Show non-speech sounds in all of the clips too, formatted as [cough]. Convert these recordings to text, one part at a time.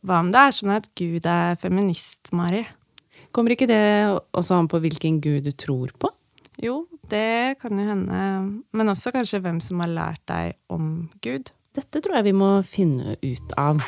Hva om det er sånn at Gud er feminist, Mari? Kommer ikke det også an på hvilken gud du tror på? Jo, det kan jo hende, men også kanskje hvem som har lært deg om Gud. Dette tror jeg vi må finne ut av.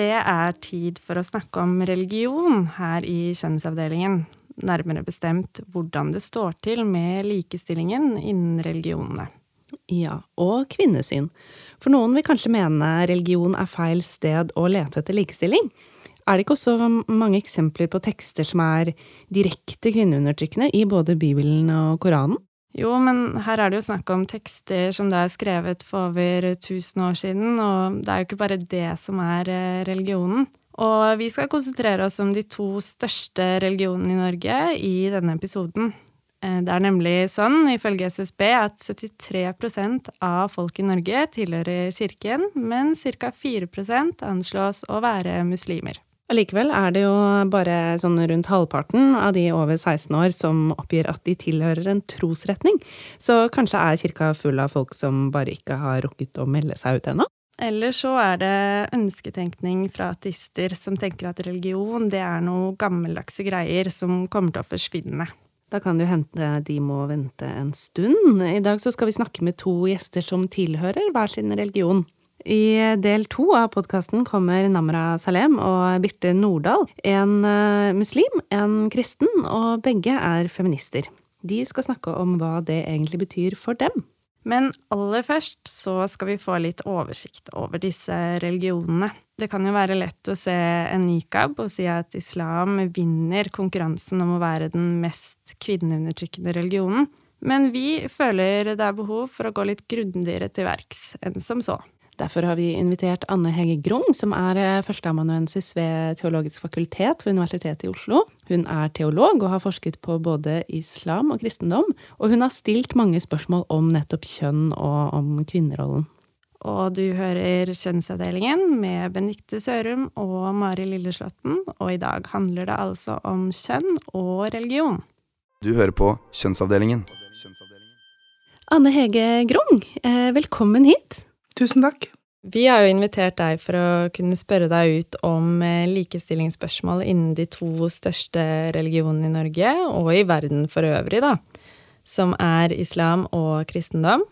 Det er tid for å snakke om religion her i Kjønnsavdelingen. Nærmere bestemt hvordan det står til med likestillingen innen religionene. Ja, og kvinnesyn. For noen vil kanskje mene religion er feil sted å lete etter likestilling. Er det ikke også mange eksempler på tekster som er direkte kvinneundertrykkende i både Bibelen og Koranen? Jo, men her er det jo snakk om tekster som det er skrevet for over 1000 år siden, og det er jo ikke bare det som er eh, religionen. Og vi skal konsentrere oss om de to største religionene i Norge i denne episoden. Eh, det er nemlig sånn, ifølge SSB, at 73% av folk i Norge tilhører kirken, men ca. 4% anslås å være muslimer. Allikevel er det jo bare sånn rundt halvparten av de over 16 år som oppgir at de tilhører en trosretning, så kanskje er kirka full av folk som bare ikke har rukket å melde seg ut ennå? Eller så er det ønsketenkning fra ateister som tenker at religion det er noe gammeldagse greier som kommer til å forsvinne. Da kan det jo hende de må vente en stund. I dag så skal vi snakke med to gjester som tilhører hver sin religion. I del to av podkasten kommer Namra Salem og Birte Nordahl. En uh, muslim, en kristen, og begge er feminister. De skal snakke om hva det egentlig betyr for dem. Men aller først så skal vi få litt oversikt over disse religionene. Det kan jo være lett å se en nikab og si at islam vinner konkurransen om å være den mest kvinneundertrykkende religionen, men vi føler det er behov for å gå litt grundigere til verks enn som så. Derfor har vi invitert Anne Hege Grung, som er eh, førsteamanuensis ved Teologisk fakultet ved Universitetet i Oslo. Hun er teolog og har forsket på både islam og kristendom, og hun har stilt mange spørsmål om nettopp kjønn og om kvinnerollen. Og du hører Kjønnsavdelingen med Benikte Sørum og Mari Lilleslåtten, og i dag handler det altså om kjønn og religion. Du hører på Kjønnsavdelingen. Anne Hege Grung, eh, velkommen hit. Tusen takk. Vi har jo invitert deg for å kunne spørre deg ut om eh, likestillingsspørsmål innen de to største religionene i Norge, og i verden for øvrig, da, som er islam og kristendom.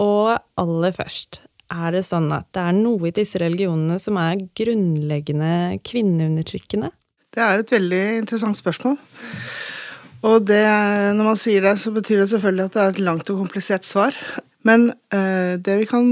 Og aller først, er det sånn at det er noe i disse religionene som er grunnleggende kvinneundertrykkende? Det er et veldig interessant spørsmål. Og det, når man sier det, så betyr det selvfølgelig at det er et langt og komplisert svar. Men eh, det vi kan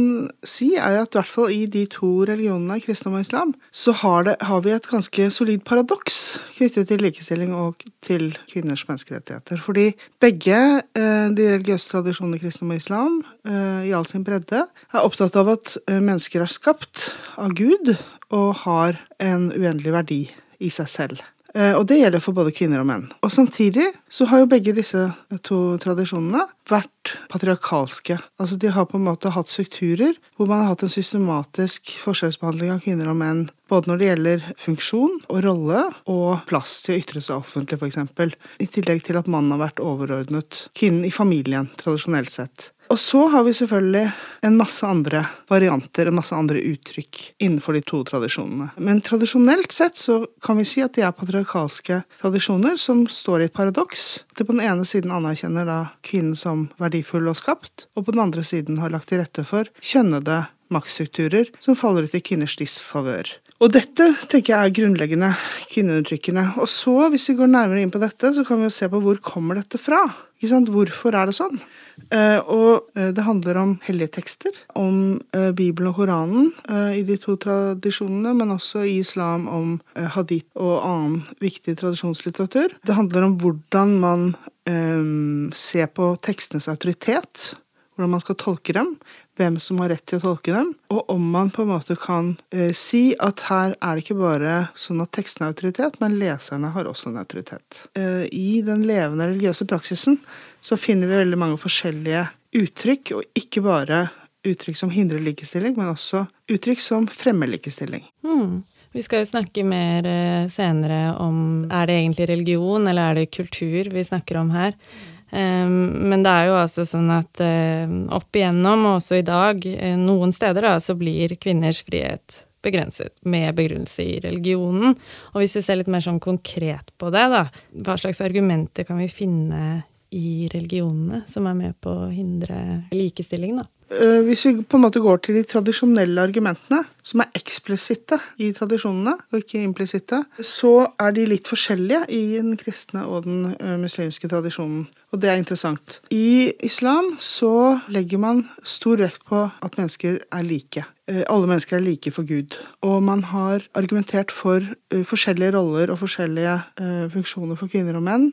si, er at i hvert fall i de to religionene, kristendom og islam, så har, det, har, vi et ganske solid paradoks knyttet til likestilling og til kvinners menneskerettigheter. Fordi begge eh, de religiøse tradisjonene kristendom og islam, eh, i all sin bredde, er opptatt av at eh, mennesker er skapt av Gud og har en uendelig verdi i seg selv. Eh, og det gjelder for både kvinner og menn. Og samtidig så har jo begge disse to tradisjonene vært patriarkalske. Altså de har på en måte hatt strukturer hvor man har hatt en systematisk forskjellsbehandling av kvinner og menn. Både når det gjelder funksjon og rolle og plass til å ytre seg offentlig, f.eks. I tillegg til at mannen har vært overordnet kvinnen i familien, tradisjonelt sett. Og så har vi selvfølgelig en masse andre varianter, en masse andre uttrykk innenfor de to tradisjonene. Men tradisjonelt sett så kan vi si at de er patriarkalske tradisjoner som står i et paradoks. De på den ene siden anerkjenner da kvinnen som verdifull og skapt, og på den andre siden har lagt til rette for kjønnede maktstrukturer som faller ut i kvinners disfavør. Og dette tenker jeg er grunnleggende kvinneundertrykkende. Og så, hvis vi går nærmere inn på dette, så kan vi jo se på hvor kommer dette fra? Ikke sant? Hvorfor er det sånn? Eh, og eh, det handler om hellige tekster, om eh, Bibelen og Koranen i de to tradisjonene, men også i islam om hadith og annen viktig tradisjonslitteratur. Det handler om hvordan man ser på tekstenes autoritet, hvordan man skal tolke dem, hvem som har rett til å tolke dem, og om man på en måte kan eh, si at her er det ikke bare sånn at teksten har autoritet, men leserne har også en autoritet. Eh, I den levende religiøse praksisen så finner vi veldig mange forskjellige uttrykk, og ikke bare uttrykk som hindrer likestilling, men også uttrykk som fremmer likestilling. Mm. Vi skal jo snakke mer eh, senere om er det egentlig religion eller er det kultur vi snakker om her. Um, men det er jo altså sånn at uh, opp igjennom, og også i dag, uh, noen steder da, så blir kvinners frihet begrenset med begrunnelse i religionen. Og hvis vi ser litt mer sånn konkret på det, da, hva slags argumenter kan vi finne i religionene som er med på å hindre likestilling, da? Eh, hvis vi på en måte går til de tradisjonelle argumentene, som er eksplisitte i tradisjonene, og ikke implisitte, så er de litt forskjellige i den kristne og den eh, muslimske tradisjonen. Og det er interessant. I islam så legger man stor vekt på at mennesker er like. Eh, alle mennesker er like for Gud. Og man har argumentert for forskjellige roller og forskjellige funksjoner for kvinner og menn,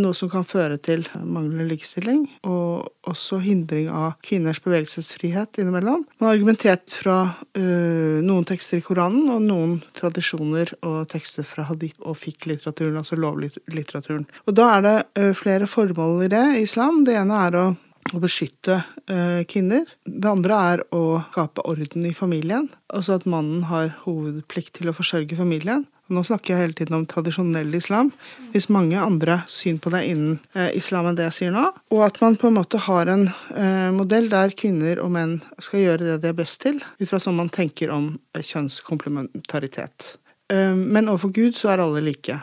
noe som kan føre til manglende likestilling, og også hindring av kvinners bevegelsesfrihet innimellom. Man har argumentert fra noen tekster i Koranen og noen tradisjoner og tekster fra hadith og fikk-litteraturen, altså lovlitteraturen. Og da er det flere formål i det i islam. Det ene er å å beskytte eh, kvinner. Det andre er å skape orden i familien. Altså at mannen har hovedplikt til å forsørge familien. Nå snakker jeg hele tiden om tradisjonell islam. Fins mange andre syn på det innen eh, islam enn det jeg sier nå. Og at man på en måte har en eh, modell der kvinner og menn skal gjøre det de er best til, ut fra sånn man tenker om kjønnskomplementaritet. Men overfor Gud så er alle like.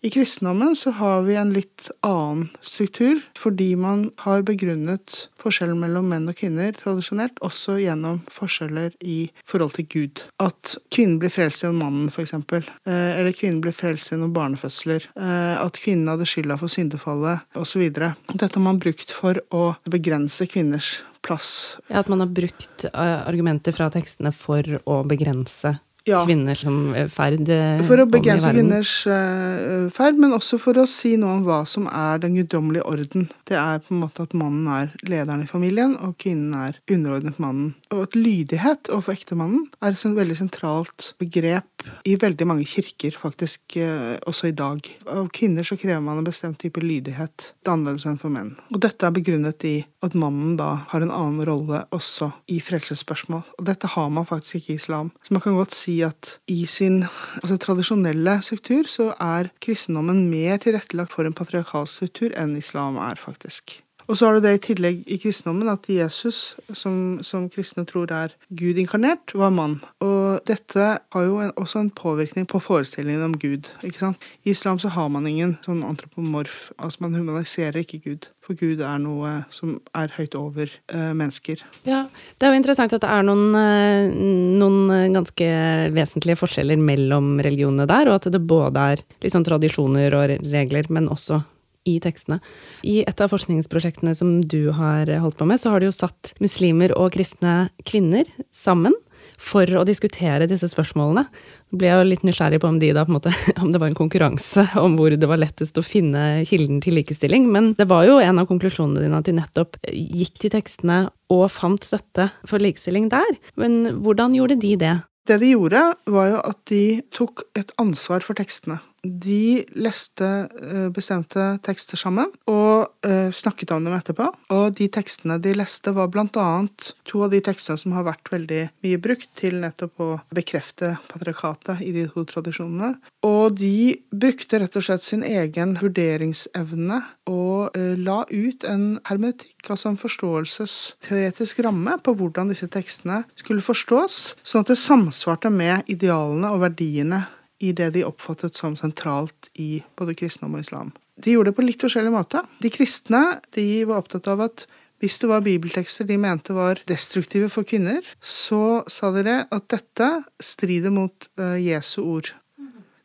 I kristendommen så har vi en litt annen struktur, fordi man har begrunnet forskjellen mellom menn og kvinner tradisjonelt også gjennom forskjeller i forhold til Gud. At kvinnen blir frelst gjennom mannen, f.eks., eh, eller kvinnen blir frelst gjennom barnefødsler, eh, at kvinnen hadde skylda for syndefallet, osv. Dette har man brukt for å begrense kvinners plass. Ja, At man har brukt eh, argumenter fra tekstene for å begrense ja. som ferd eh, For å begrense kvinners uh, ferd, men også for å si noe om hva som er den guddommelige orden. Det er på en måte at mannen er lederen i familien, og kvinnen er underordnet mannen. Og at lydighet overfor ektemannen er et veldig sentralt begrep i veldig mange kirker, faktisk uh, også i dag. Av kvinner så krever man en bestemt type lydighet. Det er annerledes enn for menn. Og dette er begrunnet i at mannen da har en annen rolle også i frelsesspørsmål. Og dette har man faktisk ikke i islam. Så man kan godt si at i sin altså, tradisjonelle struktur så er kristendommen mer tilrettelagt for en patriarkalsk struktur enn islam er, faktisk. Og så har du det i tillegg i kristendommen at Jesus, som, som kristne tror er Gud inkarnert, var mann. Og dette har jo en, også en påvirkning på forestillingen om Gud. ikke sant? I islam så har man ingen sånn antropomorf, altså man humaniserer ikke Gud. For Gud er noe som er høyt over uh, mennesker. Ja, Det er jo interessant at det er noen, uh, noen ganske vesentlige forskjeller mellom religionene der, og at det både er liksom tradisjoner og regler, men også i tekstene. I et av forskningsprosjektene som du har holdt på med, så har du jo satt muslimer og kristne kvinner sammen for å diskutere disse spørsmålene. Jeg ble jo litt nysgjerrig på om de da på måte, [laughs] om det var en konkurranse om hvor det var lettest å finne kilden til likestilling, men det var jo en av konklusjonene dine at de nettopp gikk til tekstene og fant støtte for likestilling der. Men hvordan gjorde de det? Det de gjorde, var jo at de tok et ansvar for tekstene. De leste eh, bestemte tekster sammen og eh, snakket om dem etterpå. Og de tekstene de leste, var annet to av de tekstene som har vært veldig mye brukt til nettopp å bekrefte patriarkatet i de to tradisjonene. Og de brukte rett og slett sin egen vurderingsevne og eh, la ut en hermetikk, altså en forståelsesteoretisk ramme, på hvordan disse tekstene skulle forstås, sånn at det samsvarte med idealene og verdiene i det de oppfattet som sentralt i både kristendom og islam. De gjorde det på litt forskjellig måte. De kristne de var opptatt av at hvis det var bibeltekster de mente var destruktive for kvinner, så sa de at dette strider mot uh, Jesu ord.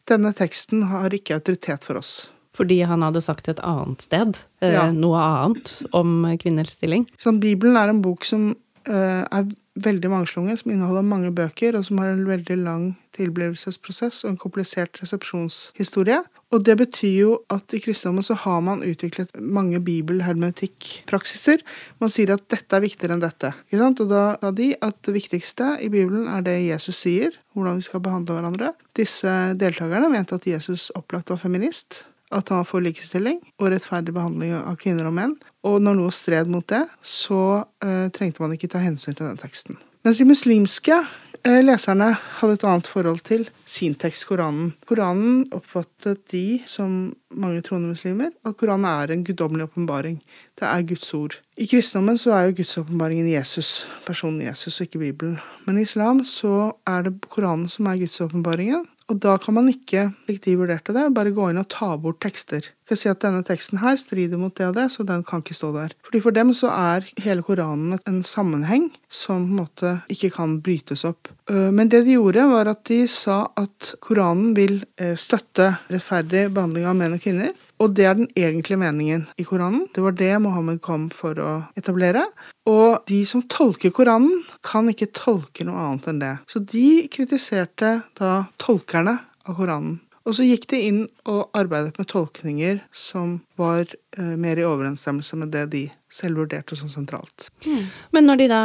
Denne teksten har ikke autoritet for oss. Fordi han hadde sagt et annet sted, uh, ja. noe annet om kvinners stilling? Sånn, Bibelen er en bok som uh, er veldig mangslungen, som inneholder mange bøker, og som har en veldig lang tilblivelsesprosess og en komplisert resepsjonshistorie. Og det betyr jo at i kristendommen så har man utviklet mange bibelhermetikkpraksiser. Man sier at dette er viktigere enn dette. Og da sa de at det viktigste i Bibelen er det Jesus sier, hvordan vi skal behandle hverandre. Disse deltakerne mente at Jesus opplagt var feminist at han var for likestilling og rettferdig behandling av kvinner og menn. Og når noe stred mot det, så uh, trengte man ikke ta hensyn til den teksten. Mens de muslimske uh, leserne hadde et annet forhold til sin tekst, Koranen. Koranen oppfattet de, som mange troende muslimer, at Koranen er en guddommelig åpenbaring. Det er Guds ord. I kristendommen så er jo Guds åpenbaringen Jesus, personen Jesus, og ikke Bibelen. Men i islam så er det Koranen som er Guds åpenbaringen, og da kan man ikke, slik de vurderte det, bare gå inn og ta bort tekster. Kan si at denne teksten her strider mot det og det, så den kan ikke stå der. Fordi For dem så er hele Koranen en sammenheng som på en måte ikke kan brytes opp. Øh, men det de gjorde, var at de sa at Koranen vil øh, støtte rettferdig behandling av menn og kvinner. Og det er den egentlige meningen i Koranen. Det var det Mohammed kom for å etablere. Og de som tolker Koranen, kan ikke tolke noe annet enn det. Så de kritiserte da tolkerne av Koranen. Og så gikk de inn og arbeidet med tolkninger som var eh, mer i overensstemmelse med det de selv og som sentralt. Mm. Men når de da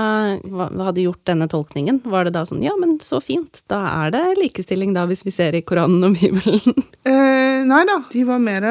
hadde gjort denne tolkningen, var det da sånn ja, men så fint, da er det likestilling da, hvis vi ser i Koranen og Bibelen? [laughs] Eh, nei da, de var mer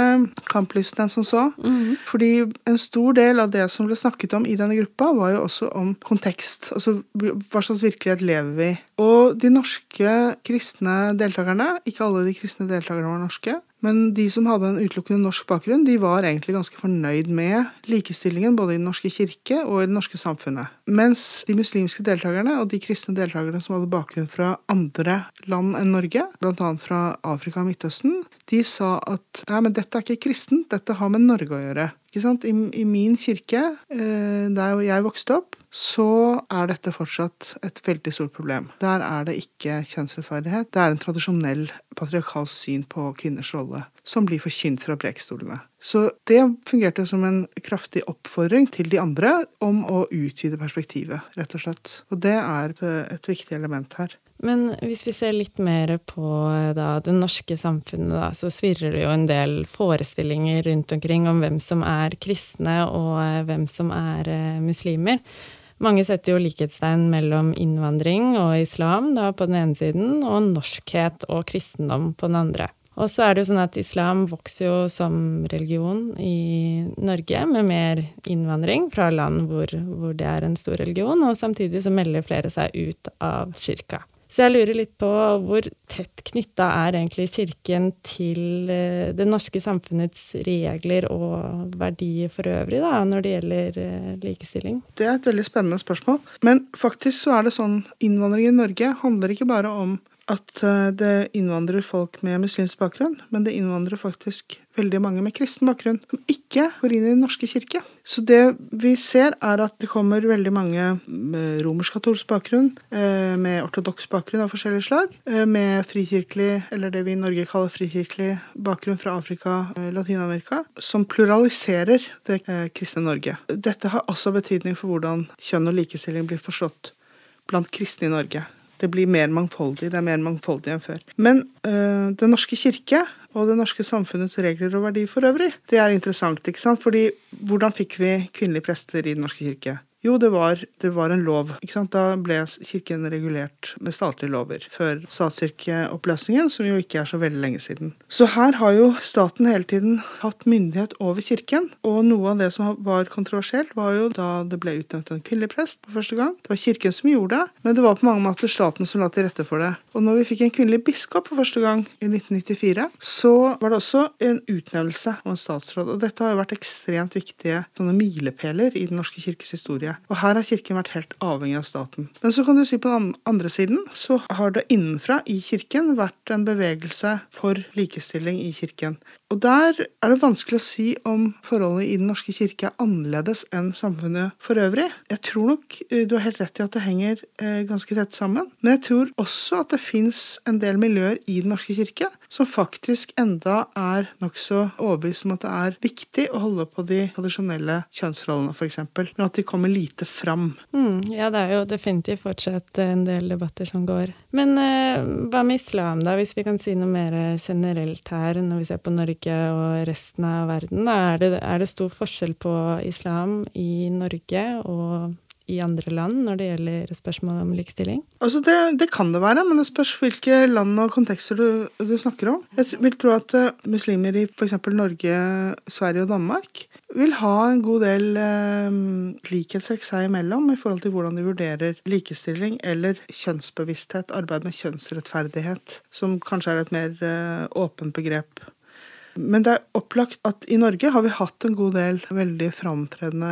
kamplystne enn som så. Mm. Fordi en stor del av det som ble snakket om i denne gruppa, var jo også om kontekst. Altså hva slags virkelighet lever vi i? Og de norske kristne deltakerne, ikke alle de kristne deltakerne var norske, men de som hadde en utelukkende norsk bakgrunn, de var egentlig ganske fornøyd med likestillingen både i Den norske kirke og i det norske samfunnet. Mens de muslimske deltakerne og de kristne deltakerne som hadde bakgrunn fra andre land enn Norge, bl.a. fra Afrika og Midtøsten, de sa at nei, men dette er ikke kristent, dette har med Norge å gjøre. I, I, min kirke, eh, der jeg vokste opp, så er dette fortsatt et veldig stort problem. Der er det ikke kjønnsrettferdighet. Det er en tradisjonell patriarkalsk syn på kvinners rolle som blir forkynt fra prekestolene. Så det fungerte som en kraftig oppfordring til de andre om å utvide perspektivet, rett og slett. Og det er et viktig element her. Men hvis vi ser litt mer på da, det norske samfunnet, da, så svirrer det jo en del forestillinger rundt omkring om hvem som er kristne og hvem som er eh, muslimer. Mange setter jo likhetstegn mellom innvandring og islam da, på den ene siden, og norskhet og kristendom på den andre. Og så er det jo sånn at islam vokser jo som religion i Norge, med mer innvandring fra land hvor, hvor det er en stor religion, og samtidig så melder flere seg ut av kirka. Så jeg lurer litt på hvor tett knytta er egentlig Kirken til eh, det norske samfunnets regler og verdier for øvrig, da, når det gjelder eh, likestilling? Det er et veldig spennende spørsmål. Men faktisk så er det sånn innvandring i Norge handler ikke bare om at eh, det innvandrer folk med muslimsk bakgrunn, men det innvandrer faktisk veldig mange med kristen bakgrunn som ikke går inn i Den norske kirke. Så det vi ser, er at det kommer veldig mange med romersk-katolsk bakgrunn, eh, med ortodoks bakgrunn av forskjellige slag, eh, med frikirkelig, eller det vi i Norge kaller frikirkelig bakgrunn fra Afrika, Latin-Amerika, som pluraliserer det kristne Norge. Dette har også betydning for hvordan kjønn og likestilling blir forstått blant kristne i Norge. Det blir mer mangfoldig. Det er mer mangfoldig enn før. Men øh, Den norske kirke og det norske samfunnets regler og verdier for øvrig, det er interessant. ikke sant? Fordi hvordan fikk vi kvinnelige prester i Den norske kirke? Jo, det var, det var, en lov. Da ble kirken regulert med statlige lover før statskirkeoppløsningen, som jo ikke er så veldig lenge siden. Så her har jo staten hele tiden hatt myndighet over kirken, og noe av det som var kontroversielt, var jo da det ble utnevnt en kvinnelig prest for første gang. Det var kirken som gjorde det, men det var på mange måter staten som la til rette for det. Og når vi fikk en kvinnelig biskop for første gang i 1994, så var det også en utnevnelse av en statsråd. Og dette har jo vært ekstremt viktige sånne milepæler i Den norske kirkes historie. Og her har kirken vært helt avhengig av staten. Men så kan du si på den andre siden så har det innenfra i kirken vært en bevegelse for likestilling i kirken. Og der er det vanskelig å si om forholdet i Den norske kirke er annerledes enn samfunnet for øvrig. Jeg tror nok eh, du har helt rett i at det henger eh, ganske tett sammen. Men jeg tror også at det fins en del miljøer i Den norske kirke som faktisk enda er nokså overbevist om at det er viktig å holde på de tradisjonelle kjønnsrollene, f.eks., men at de kommer lite fram. Mm, ja, det er jo definitivt fortsatt en del debatter som går. Men eh, hva med islam, da, hvis vi kan si noe mer generelt her, når vi ser på Norge? Norge og resten av verden? Er det, er det stor forskjell på islam i Norge og i andre land når det gjelder spørsmålet om likestilling? Altså det, det, kan det være, men det spørs hvilke land og kontekster du, du snakker om. Jeg vil tro at uh, muslimer i f.eks. Norge, Sverige og Danmark vil ha en god del eh, likhetstrekk seg imellom i forhold til hvordan de vurderer likestilling eller kjønnsbevissthet, arbeid med kjønnsrettferdighet, som kanskje er et mer eh, åpent begrep men det er opplagt at i Norge har vi hatt en god del veldig framtredende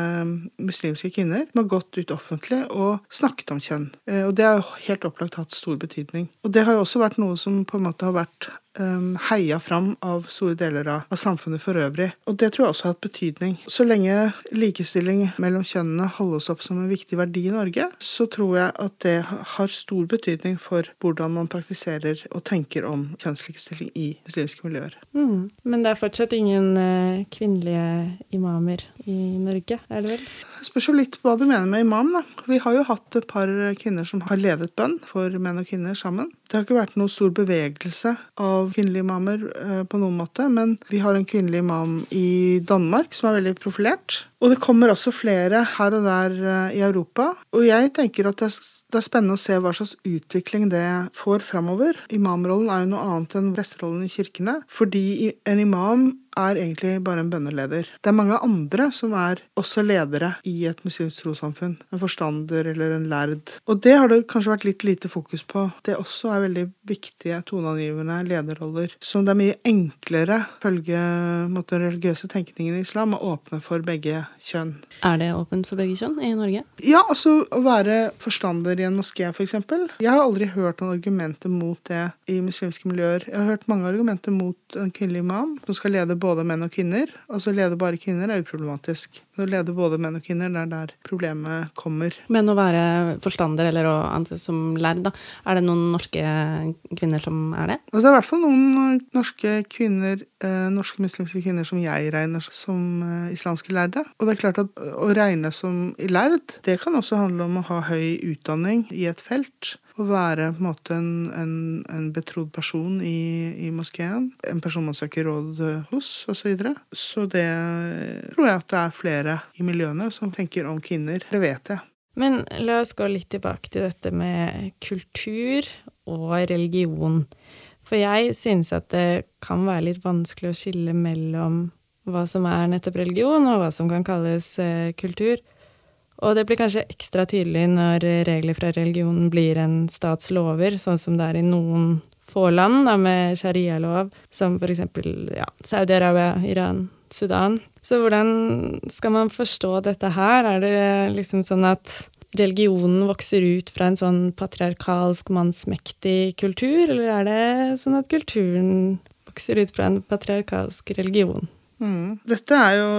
muslimske kvinner som har gått ut offentlig og snakket om kjønn. Eh, og det har jo helt opplagt hatt stor betydning. Og det har jo også vært noe som på en måte har vært um, heia fram av store deler av, av, samfunnet for øvrig. Og det tror jeg også har hatt betydning. Så lenge likestilling mellom kjønnene holdes opp som en viktig verdi i Norge, så tror jeg at det har stor betydning for hvordan man praktiserer og tenker om kjønnslikestilling i muslimske miljøer. Mm. Men det er fortsatt ingen uh, kvinnelige imamer i Norge, er det vel? Det spørs jo litt hva du mener med imam. da. Vi har jo hatt et par kvinner som har ledet bønn for menn og kvinner sammen. Det har ikke vært noe stor bevegelse av kvinnelige imamer eh, på noen måte, men vi har en kvinnelig imam i Danmark som er veldig profilert. Og det kommer også flere her og der eh, i Europa. Og jeg tenker at det er spennende å se hva slags utvikling det får framover. Imamrollen er jo noe annet enn presterollen i kirkene, fordi en imam er egentlig bare en bønneleder. Det er mange andre som er også ledere i et muslimsk trossamfunn. En forstander eller en lærd. Og det har det kanskje vært litt lite fokus på. Det også er veldig viktige toneangivende lederroller som det er mye enklere, følge den religiøse tenkningen i islam, å åpne for begge kjønn. Er det åpent for begge kjønn i Norge? Ja, altså å være forstander i en moské, f.eks. Jeg har aldri hørt noen argumenter mot det i muslimske miljøer. Jeg har hørt mange argumenter mot en kvinnelig imam som skal lede både menn og kvinner. Altså lede bare kvinner er uproblematisk. Men å lede både menn og kvinner, det er der problemet kommer. Men å være forstander eller å anses som lærd, da. Er det noen norske kvinner som er det? Altså, det er i hvert fall noen norske kvinner, eh, norske muslimske kvinner som jeg regner som eh, islamske lærde. Og det er klart at å regne som lærd, det kan også handle om å ha høy utdanning i et felt å være på en måte en, en, en betrodd person i, i, moskeen. En person man søker råd hos, osv. Så, videre. så det tror jeg at det er flere i miljøene som tenker om kvinner. Det vet jeg. Men la oss gå litt tilbake til dette med kultur og religion. For jeg synes at det kan være litt vanskelig å skille mellom hva som er nettopp religion, og hva som kan kalles eh, kultur. Og det blir kanskje ekstra tydelig når regler fra religionen blir en stats lover, sånn som det er i noen få land da, med sharia-lov, som eksempel ja, Saudi-Arabia, Iran, Sudan. Så hvordan skal man forstå dette her? Er det liksom sånn at religionen vokser ut fra en sånn patriarkalsk, mannsmektig kultur, eller er det sånn at kulturen vokser ut fra en patriarkalsk religion? Mm. Dette er jo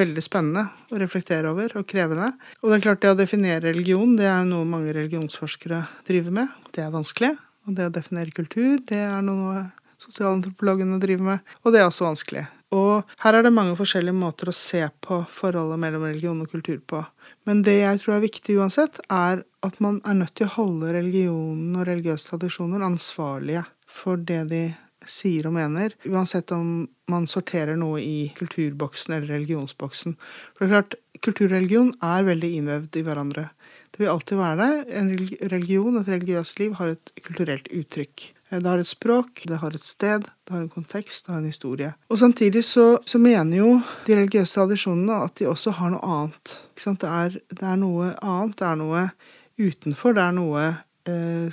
veldig spennende å reflektere over, og krevende. Og det er klart det å definere religion, det er noe mange religionsforskere driver med. Det er vanskelig. Og det å definere kultur, det er noe sosialantropologene driver med. Og det er også vanskelig. Og her er det mange forskjellige måter å se på forholdet mellom religion og kultur på. Men det jeg tror er viktig uansett, er at man er nødt til å holde religionen og religiøse tradisjoner ansvarlige for det de sier og mener, uansett om man sorterer noe i kulturboksen eller religionsboksen. For det er klart, kultur og religion er veldig innvevd i hverandre. Det vil alltid være det. En religion, et religiøst liv, har et kulturelt uttrykk. Det har et språk, det har et sted, det har en kontekst, det har en historie. Og samtidig så, så mener jo de religiøse tradisjonene at de også har noe annet. Det er, det, er, noe annet, det er noe utenfor, det er noe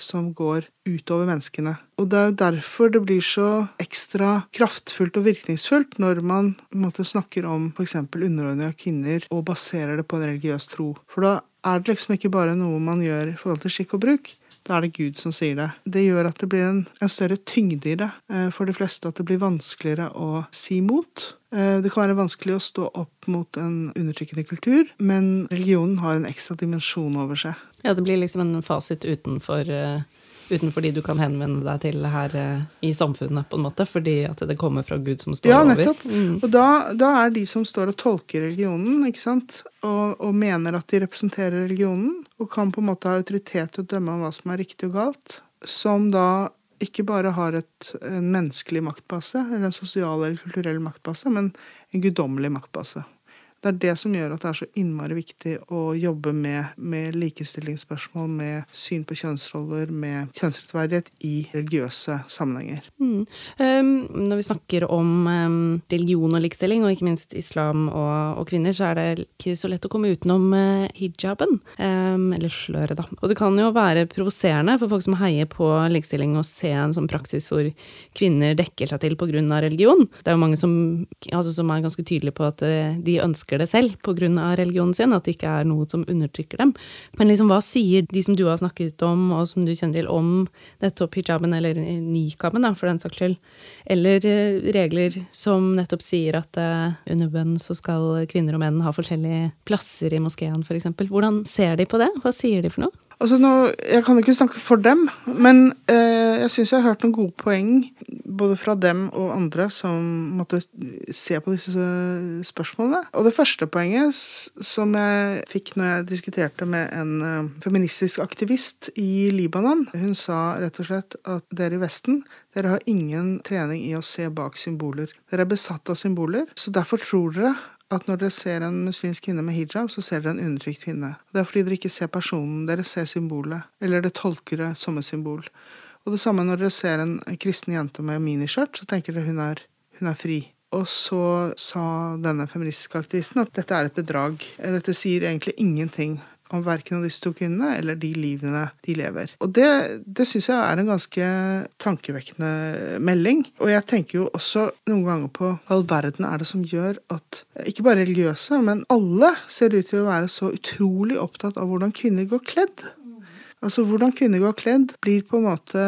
som går utover menneskene. Og det er derfor det blir så ekstra kraftfullt og virkningsfullt når man måte, snakker om f.eks. underordning av kvinner og baserer det på en religiøs tro. For da er det liksom ikke bare noe man gjør i forhold til skikk og bruk. Da er det Gud som sier det. Det gjør at det blir en, en større tyngde i det eh, for de fleste. At det blir vanskeligere å si mot. Eh, det kan være vanskelig å stå opp mot en undertrykkende kultur, men religionen har en ekstra dimensjon over seg. Ja, det blir liksom en fasit utenfor, uh, utenfor de du kan henvende deg til her uh, i samfunnet, på en måte, fordi at det kommer fra Gud som står over. Ja, nettopp. Mm. Og da, da, er de som står og tolker religionen, ikke sant, og, og, mener at de representerer religionen, og kan på en måte ha autoritet til å dømme om hva som er riktig og galt, som da ikke bare har et, en menneskelig maktbase, eller en sosial eller kulturell maktbase, men en guddommelig maktbase. Det er det som gjør at det er så innmari viktig å jobbe med, med likestillingsspørsmål, med syn på kjønnsroller, med kjønnsrettferdighet i religiøse sammenhenger. Mm. Um, når vi snakker om um, religion og likestilling, og ikke minst islam og, og, kvinner, så er det ikke så lett å komme utenom uh, hijaben. Um, eller sløret, da. Og det kan jo være provoserende for folk som heier på likestilling, å se en sånn praksis hvor kvinner dekker seg til pga. religion. Det er jo mange som, altså, som er ganske tydelige på at uh, de ønsker ønsker det selv pga. religionen sin, at det ikke er noe som undertrykker dem. Men liksom, hva sier de som du har snakket om, og som du kjenner til, om nettopp hijaben, eller nikaben, da, for den saks skyld? Eller eh, regler som nettopp sier at uh, under bønn så skal kvinner og menn ha forskjellige plasser i moskeen, f.eks. Hvordan ser de på det? Hva sier de for noe? Altså nå, Jeg kan ikke snakke for dem, men eh, jeg syns jeg har hørt noen gode poeng både fra dem og andre som måtte se på disse spørsmålene. Og det første poenget som jeg fikk når jeg diskuterte med en eh, feministisk aktivist i Libanon, hun sa rett og slett at dere i Vesten dere har ingen trening i å se bak symboler. Dere er besatt av symboler, så derfor tror dere at når dere ser en muslimsk kvinne med hijab, så ser dere en undertrykt kvinne. Det er fordi dere ikke ser personen, dere ser symbolet, eller dere tolker det som et symbol. Og det samme når dere ser en kristen jente med miniskjørt, så tenker dere hun er, hun er fri. Og så sa denne feministiske aktivisten at dette er et bedrag. Dette sier egentlig ingenting om verken av disse to kvinnene eller de livene de lever. Og det, det syns jeg er en ganske tankevekkende melding. Og jeg tenker jo også noen ganger på hva all verden er det som gjør at ikke bare religiøse, men alle ser ut til å være så utrolig opptatt av hvordan kvinner går kledd. Altså Hvordan kvinner går kledd, blir på en måte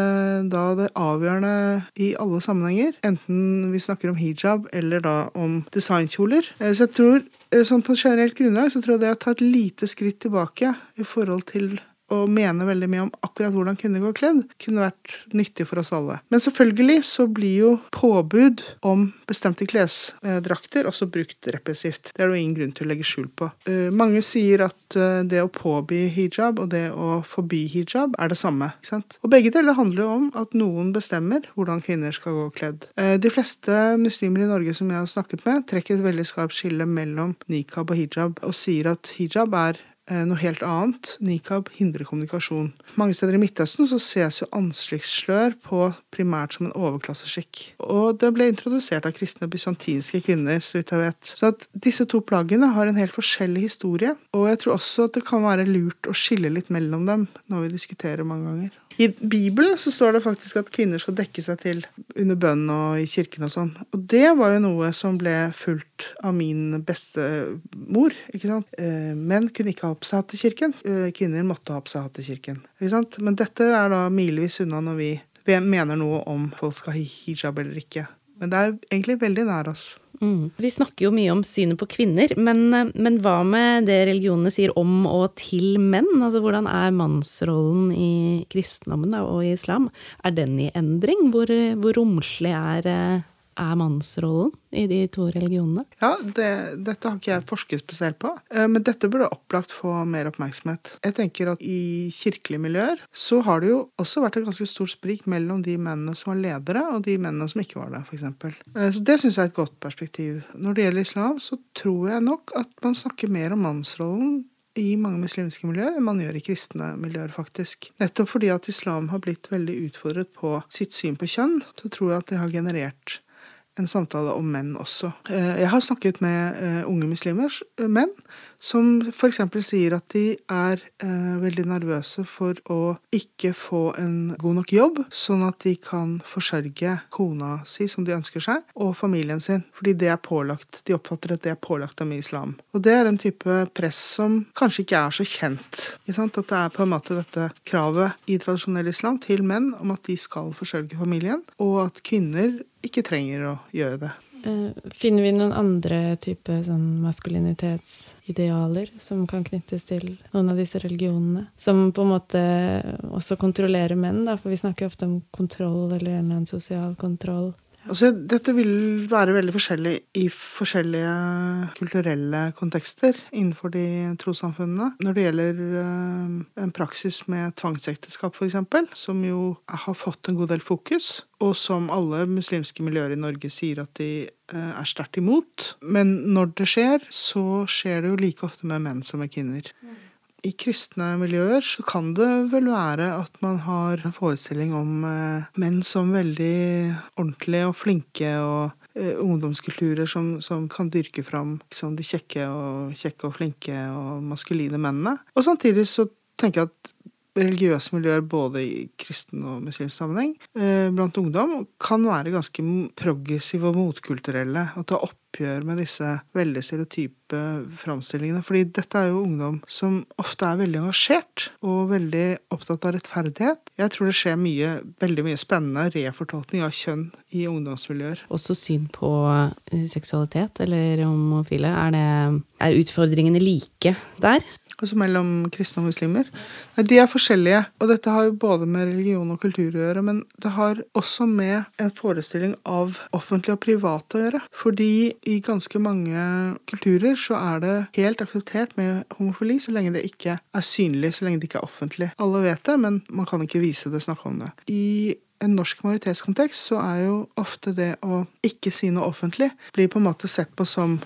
da det avgjørende i alle sammenhenger. Enten vi snakker om hijab eller da om designkjoler. Eh, så jeg tror, sånn på generelt grunnlag, så tror jeg det å ta et lite skritt tilbake i forhold til og mener veldig mye om akkurat hvordan kvinner går kledd, kunne vært nyttig for oss alle. Men selvfølgelig så blir jo påbud om bestemte klesdrakter også brukt repressivt. Det er det ingen grunn til å legge skjul på. Eh, mange sier at eh, det å påby hijab og det å forby hijab er det samme. ikke sant? Og begge deler handler jo om at noen bestemmer hvordan kvinner skal gå kledd. Eh, de fleste muslimer i Norge som jeg har snakket med, trekker et veldig skarpt skille mellom nikab og hijab, og sier at hijab er noe helt annet. Nikab hindrer kommunikasjon. Mange steder i Midtøsten så ses jo ansiktsslør på primært som en overklasseskikk. Og det ble introdusert av kristne bysantinske kvinner, så vidt jeg vet. Så at disse to plaggene har en helt forskjellig historie, og jeg tror også at det kan være lurt å skille litt mellom dem når vi diskuterer mange ganger. I Bibelen så står det faktisk at kvinner skal dekke seg til under bønn og i kirken og sånn. Og det var jo noe som ble fulgt av min bestemor. ikke sant? Eh, menn kunne ikke ha på seg hatt i kirken. Eh, kvinner måtte ha på seg hatt i kirken. ikke sant? Men dette er da milevis unna når vi mener noe om folk skal ha hijab eller ikke. Men det er egentlig veldig nær oss. Mm. Vi snakker jo mye om synet på kvinner, men, men, hva med det religionene sier om og til menn? Altså hvordan er mannsrollen i kristendommen og i islam? Er den i endring? Hvor, hvor romslig er eh, er mannsrollen i de to religionene? Ja, det, dette har ikke jeg forsket spesielt på, eh, men dette burde opplagt få mer oppmerksomhet. Jeg tenker at i kirkelige miljøer så har det jo også vært et ganske stort sprik mellom de mennene som var ledere, og de mennene som ikke var det, f.eks. Eh, så det syns jeg er et godt perspektiv. Når det gjelder islam, så tror jeg nok at man snakker mer om mannsrollen i mange muslimske miljøer enn man gjør i kristne miljøer, faktisk. Nettopp fordi at islam har blitt veldig utfordret på sitt syn på kjønn, så tror jeg at det har generert en samtale om menn også. Eh, jeg har snakket med eh, unge muslimers menn som f.eks. sier at de er eh, veldig nervøse for å ikke få en god nok jobb, sånn at de kan forsørge kona si som de ønsker seg, og familien sin, fordi det er pålagt. De oppfatter at det er pålagt dem i islam. Og det er en type press som kanskje ikke er så kjent. At det er på en måte dette kravet i tradisjonell islam til menn om at de skal forsørge familien, og at kvinner ikke trenger å gjøre det. Eh, finner vi noen andre type sånn maskulinitetsidealer som kan knyttes til noen av disse religionene? Som på en måte også kontrollerer menn, da, for vi snakker ofte om kontroll eller en eller annen sosial kontroll. Altså, dette vil være veldig forskjellig i forskjellige kulturelle kontekster innenfor de trossamfunnene. Når det gjelder uh, en praksis med tvangsekteskap, f.eks., som jo har fått en god del fokus, og som alle muslimske miljøer i Norge sier at de uh, er sterkt imot. Men når det skjer, så skjer det jo like ofte med menn som med kvinner. Mm. I kristne miljøer så kan det vel være at man har en forestilling om eh, menn som veldig ordentlige og flinke, og eh, ungdomskulturer som, som, kan dyrke fram liksom, de kjekke og, kjekke og flinke og maskuline mennene. Og samtidig så tenker jeg at religiøse miljøer både i kristen og muslimsk sammenheng eh, blant ungdom kan være ganske progressive og motkulturelle og ta oppgjør med disse veldig stereotype framstillingene. Fordi dette er jo ungdom som ofte er veldig engasjert og veldig opptatt av rettferdighet. Jeg tror det skjer mye, veldig mye spennende refortolkning av kjønn i ungdomsmiljøer. Også syn på seksualitet eller homofile. Er, det, er utfordringene like der? Altså mellom kristne og muslimer. De er forskjellige, og dette har jo både med religion og kultur å gjøre, men det har også med en forestilling av offentlig og privat å gjøre. Fordi i ganske mange kulturer så er det helt akseptert med homofili så lenge det ikke er synlig, så lenge det ikke er offentlig. Alle vet det, men man kan ikke vise det, snakke om det. I en norsk majoritetskontekst så er jo ofte det å ikke si noe offentlig blir på en måte sett på som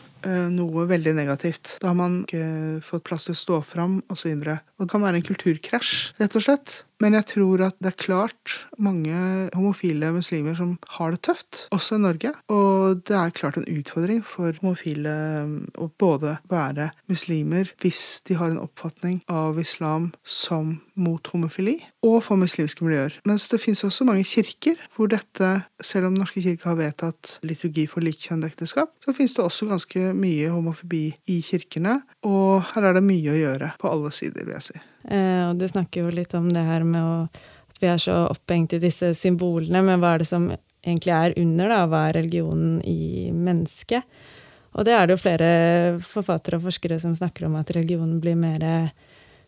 noe veldig negativt. Da har man ikke fått plass til å stå fram osv. Og, og det kan være en kulturkrasj, rett og slett. Men jeg tror at det er klart mange homofile muslimer som har det tøft, også i Norge. Og det er klart en utfordring for homofile um, å både være muslimer hvis de har en oppfatning av islam som mot homofili, og for muslimske miljøer. Mens det finnes også mange kirker hvor dette, selv om Norske kirke har vedtatt liturgi for likkjønnet ekteskap, så finnes det også ganske mye homofobi i kirkene, og her er det mye å gjøre på alle sider, vil jeg si. Eh, og du snakker jo litt om det her med å, at vi er så opphengt i disse symbolene, men hva er det som egentlig er under, da? Hva er religionen i mennesket? Og det er det jo flere forfattere og forskere som snakker om, at religionen blir mer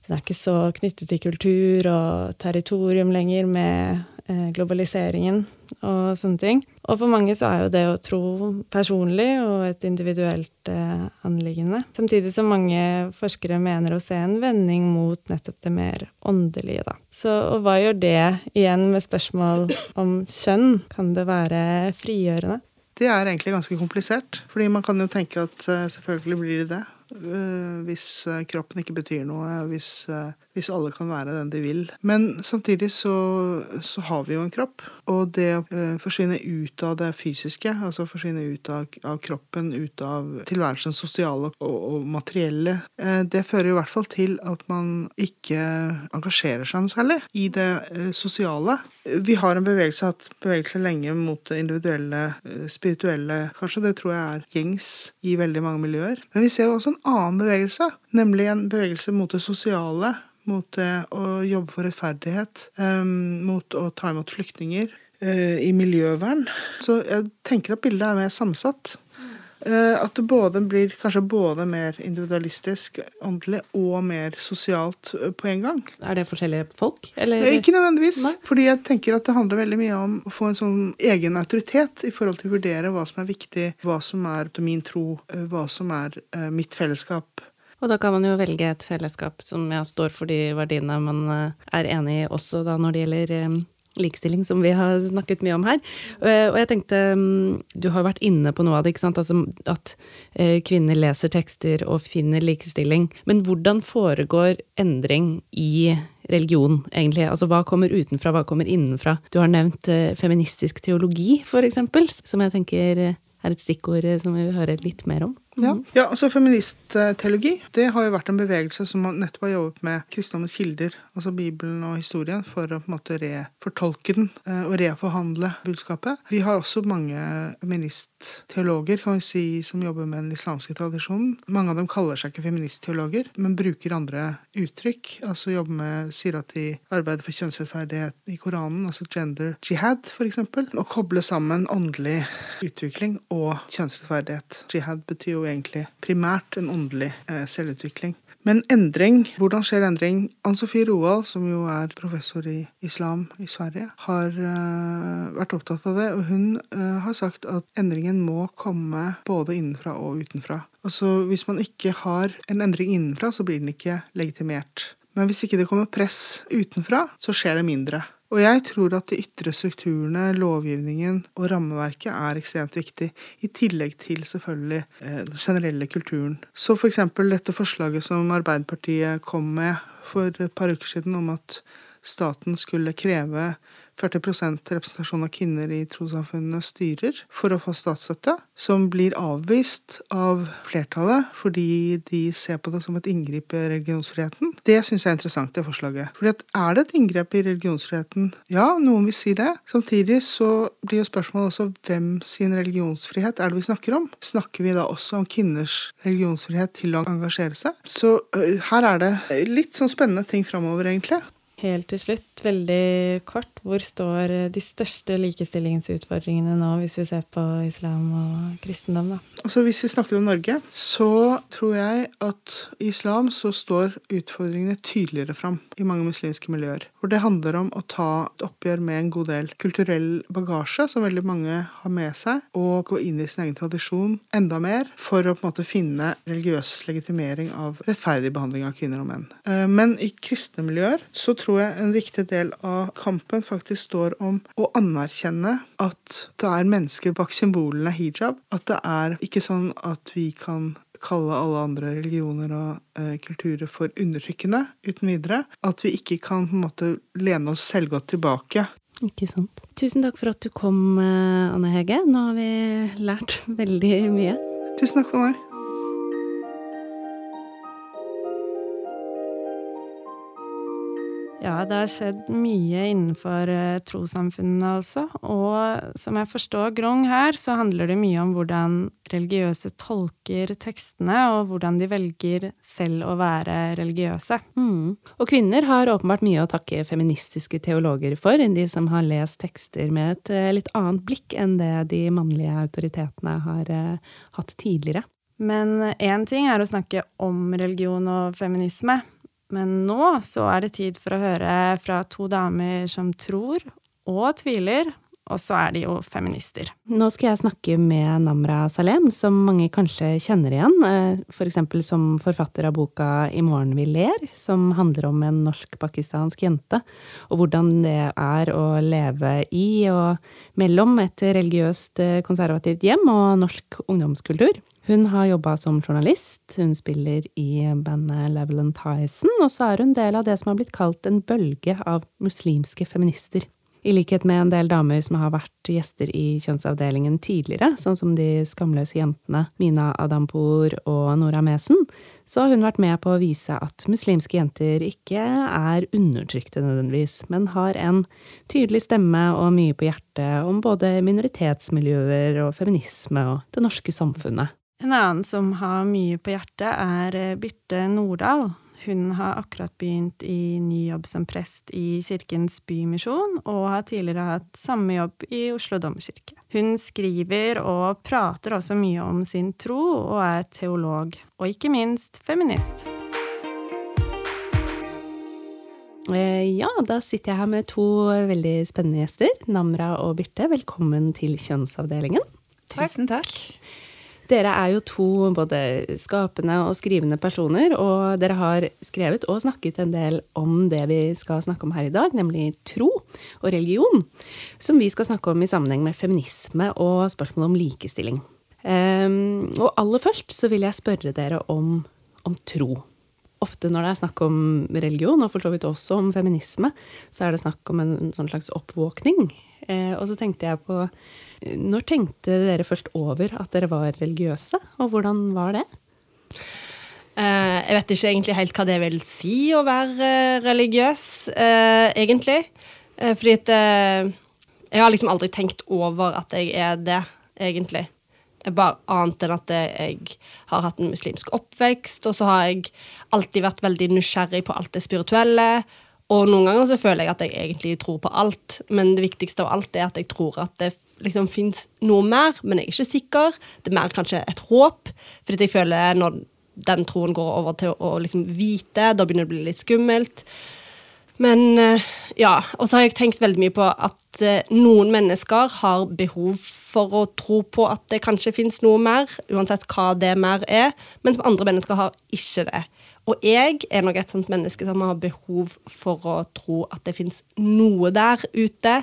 Den er ikke så knyttet til kultur og territorium lenger, med Eh, globaliseringen og sånne ting. Og for mange så er jo det å tro personlig og et individuelt eh, anliggende. Samtidig som mange forskere mener å se en vending mot nettopp det mer åndelige, da. Så og hva gjør det igjen med spørsmål om kjønn? Kan det være frigjørende? Det er egentlig ganske komplisert. fordi man kan jo tenke at eh, selvfølgelig blir det det. Eh, hvis eh, kroppen ikke betyr noe, hvis, eh, hvis, alle kan være den de vil. Men samtidig så, så har vi jo en kropp, og det å forsvinne ut av det fysiske, altså forsvinne ut av, av kroppen, ut av tilværelsens sosiale og, og, materielle, det fører i hvert fall til at man ikke engasjerer seg noe særlig i det sosiale. Vi har en bevegelse, hatt bevegelse lenge mot det individuelle, spirituelle, kanskje. Det tror jeg er gjengs i veldig mange miljøer. Men vi ser jo også en annen bevegelse, nemlig en bevegelse mot det sosiale, mot det å jobbe for rettferdighet, mot å ta imot flyktninger, uh, i miljøvern. Så jeg tenker at bildet er mer sammensatt. Uh, at det både blir kanskje både mer individualistisk, åndelig og mer sosialt uh, på en gang. Er det forskjellige folk? Eller? Ikke nødvendigvis. Nei? Fordi jeg tenker at det handler veldig mye om å få en sånn egen autoritet i forhold til å vurdere hva som er viktig, hva som er min tro, hva som er mitt fellesskap. Og da kan man jo velge et fellesskap som ja, står for de verdiene man er enig i også da når det gjelder likestilling, som vi har snakket mye om her. Eh, og jeg tenkte mm, Du har vært inne på noe av det, ikke sant. Altså at eh, kvinner leser tekster og finner likestilling. Men hvordan foregår endring i religion, egentlig? Altså hva kommer utenfra, hva kommer innenfra? Du har nevnt eh, feministisk teologi, for eksempel, som jeg tenker er et stikkord som vi vil høre litt mer om. Ja. Mhm. ja, altså Feministteologi det har jo vært en bevegelse som nettopp har jobbet med kristendommens kilder, altså Bibelen og historien, for å på en måte refortolke den eh, og reforhandle budskapet. Vi har også mange feministteologer kan vi si, som jobber med den islamske tradisjonen. Mange av dem kaller seg ikke feministteologer, men bruker andre uttrykk. altså jobber med, Sier at de arbeider for kjønnsrettferdighet i Koranen, altså gender jihad, f.eks. Og koble sammen åndelig utvikling og kjønnsrettferdighet. Jihad betyr jo egentlig primært en åndelig eh, selvutvikling. Men endring, hvordan skjer endring? Ann-Sofie Roald, som jo er professor i islam i Sverige, har uh, vært opptatt av det. Og hun uh, har sagt at endringen må komme både innenfra og utenfra. Altså Hvis man ikke har en endring innenfra, så blir den ikke legitimert. Men hvis ikke det kommer press utenfra, så skjer det mindre. Og jeg tror at de ytre strukturene, lovgivningen og rammeverket er ekstremt viktig, i tillegg til selvfølgelig eh, den generelle kulturen. Så for eksempel dette forslaget som Arbeiderpartiet kom med for et par uker siden om at staten skulle kreve 40% representasjon av kvinner i trossamfunnene styrer for å få statsstøtte, som blir avvist av flertallet fordi de ser på det som et inngrip i religionsfriheten. Det syns jeg er interessant, det forslaget. At er det et inngrep i religionsfriheten? Ja, noen vil si det. Samtidig så blir jo spørsmålet også hvem sin religionsfrihet er det vi snakker om? Snakker vi da også om kvinners religionsfrihet til å engasjere seg? Så uh, her er det litt sånn spennende ting framover, egentlig. Helt til slutt, veldig kort, hvor står de største likestillingsutfordringene nå, hvis vi ser på islam og kristendom, da? Altså Hvis vi snakker om Norge, så tror jeg at i islam så står utfordringene tydeligere fram i mange muslimske miljøer. Hvor det handler om å ta et oppgjør med en god del kulturell bagasje som veldig mange har med seg, og gå inn i sin egen tradisjon enda mer for å på en måte finne religiøs legitimering av rettferdig behandling av kvinner og menn. Eh, men i kristne miljøer så tror jeg en viktig del av kampen faktisk står om å anerkjenne at det er mennesker bak symbolene hijab. At det er ikke sånn at vi kan kalle alle andre religioner og eh, kulturer for undertrykkende uten videre. At vi ikke kan på en måte lene oss selvgodt tilbake. Ikke sant. Tusen takk for at du kom, eh, Anne Hege. Nå har vi lært [laughs] veldig mye. Tusen takk for meg. Ja, det har skjedd mye innenfor uh, trossamfunnene, altså. Og som jeg forstår Grong her, så handler det mye om hvordan religiøse tolker tekstene, og hvordan de velger selv å være religiøse. Mm. Og kvinner har åpenbart mye å takke feministiske teologer for, de som har lest tekster med et uh, litt annet blikk enn det de mannlige autoritetene har uh, hatt tidligere. Men én ting er å snakke om religion og feminisme. Men nå så er det tid for å høre fra to damer som tror og tviler, og så er de jo feminister. Nå skal jeg snakke med Namra Salem, som mange kanskje kjenner igjen, F.eks. for eksempel som forfatter av boka I morgen vi ler, som handler om en norsk-pakistansk jente, og hvordan det er å leve i og mellom et religiøst eh, konservativt hjem og norsk ungdomskultur. Hun har jobba som journalist, hun spiller i bandet Leveland Tyson, og så er hun del av det som har blitt kalt en bølge av muslimske feminister. I likhet med en del damer som har vært gjester i Kjønnsavdelingen tidligere, sånn som de skamløse jentene Mina Adampour og Nora Mesen, så har hun vært med på å vise at muslimske jenter ikke er undertrykte nødvendigvis, men har en tydelig stemme og mye på hjertet om både minoritetsmiljøer og feminisme og det norske samfunnet. En annen som har mye på hjertet, er eh, Birte Nordahl. Hun har akkurat begynt i ny jobb som prest i Kirkens Bymisjon, og har tidligere hatt samme jobb i Oslo domkirke. Hun skriver og prater også mye om sin tro, og er teolog. Og ikke minst feminist. Eh, ja, da sitter jeg her med to veldig spennende gjester. Namra og Birte, velkommen til Kjønnsavdelingen. Tusen takk. Dere er jo to både skapende og skrivende personer, og dere har skrevet og snakket en del om det vi skal snakke om her i dag, nemlig tro og religion, som vi skal snakke om i sammenheng med feminisme og spørsmålet om likestilling. Um, og aller først så vil jeg spørre dere om, om tro ofte når det er snakk om religion, og for så vidt også om feminisme, så er det snakk om en, sånn slags oppvåkning. Eh, og så tenkte jeg på Når tenkte dere først over at dere var religiøse, og hvordan var det? Eh, jeg vet ikke egentlig helt hva det vil si å være eh, religiøs, eh, egentlig. Fordi at Jeg har liksom aldri tenkt over at jeg er det, egentlig bare annet enn at jeg har hatt en muslimsk oppvekst, og så har jeg alltid vært veldig nysgjerrig på alt det spirituelle. Og noen ganger så føler jeg at jeg egentlig tror på alt, men det viktigste av alt er at jeg tror at det liksom fins noe mer, men jeg er ikke sikker. Det er mer kanskje et håp, fordi jeg føler når den troen går over til å, å liksom vite. Da begynner det å bli litt skummelt. Men eh, ja, og så har jeg tenkt veldig mye på at eh, noen mennesker har behov for å tro på at det kanskje fins noe mer, uansett hva det mer er, mens andre mennesker har ikke det. Og jeg er nok et sånt menneske som har behov for å tro at det fins noe der ute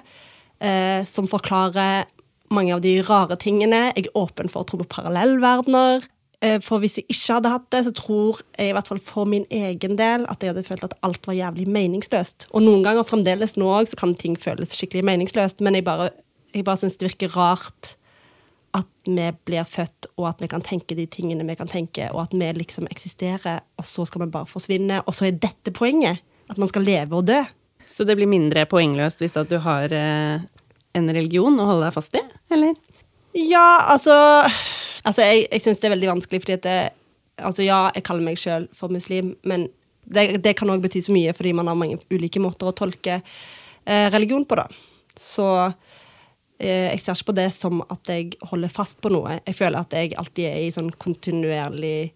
eh, som forklarer mange av de rare tingene. Jeg er åpen for å tro på parallellverdener. Eh, for hvis jeg ikke hadde hatt det, så tror jeg i hvert fall for min egen del at jeg hadde følt at alt var jævlig meningsløst. Og noen ganger fremdeles nå òg så kan ting føles skikkelig meningsløst, men jeg bare, jeg bare syns det virker rart at vi blir født, og at vi kan tenke de tingene vi kan tenke, og at vi liksom eksisterer, og så skal vi bare forsvinne. Og så er dette poenget. At man skal leve og dø. Så det blir mindre poengløst hvis at du har eh, en religion å holde deg fast i, eller? Ja, altså Altså, jeg, jeg syns det er veldig vanskelig, fordi at det, Altså, ja, jeg kaller meg sjøl for muslim, men det, det kan òg bety så mye fordi man har mange ulike måter å tolke eh, religion på, da. Så eh, jeg ser ikke på det som at jeg holder fast på noe. Jeg føler at jeg alltid er i sånn kontinuerlig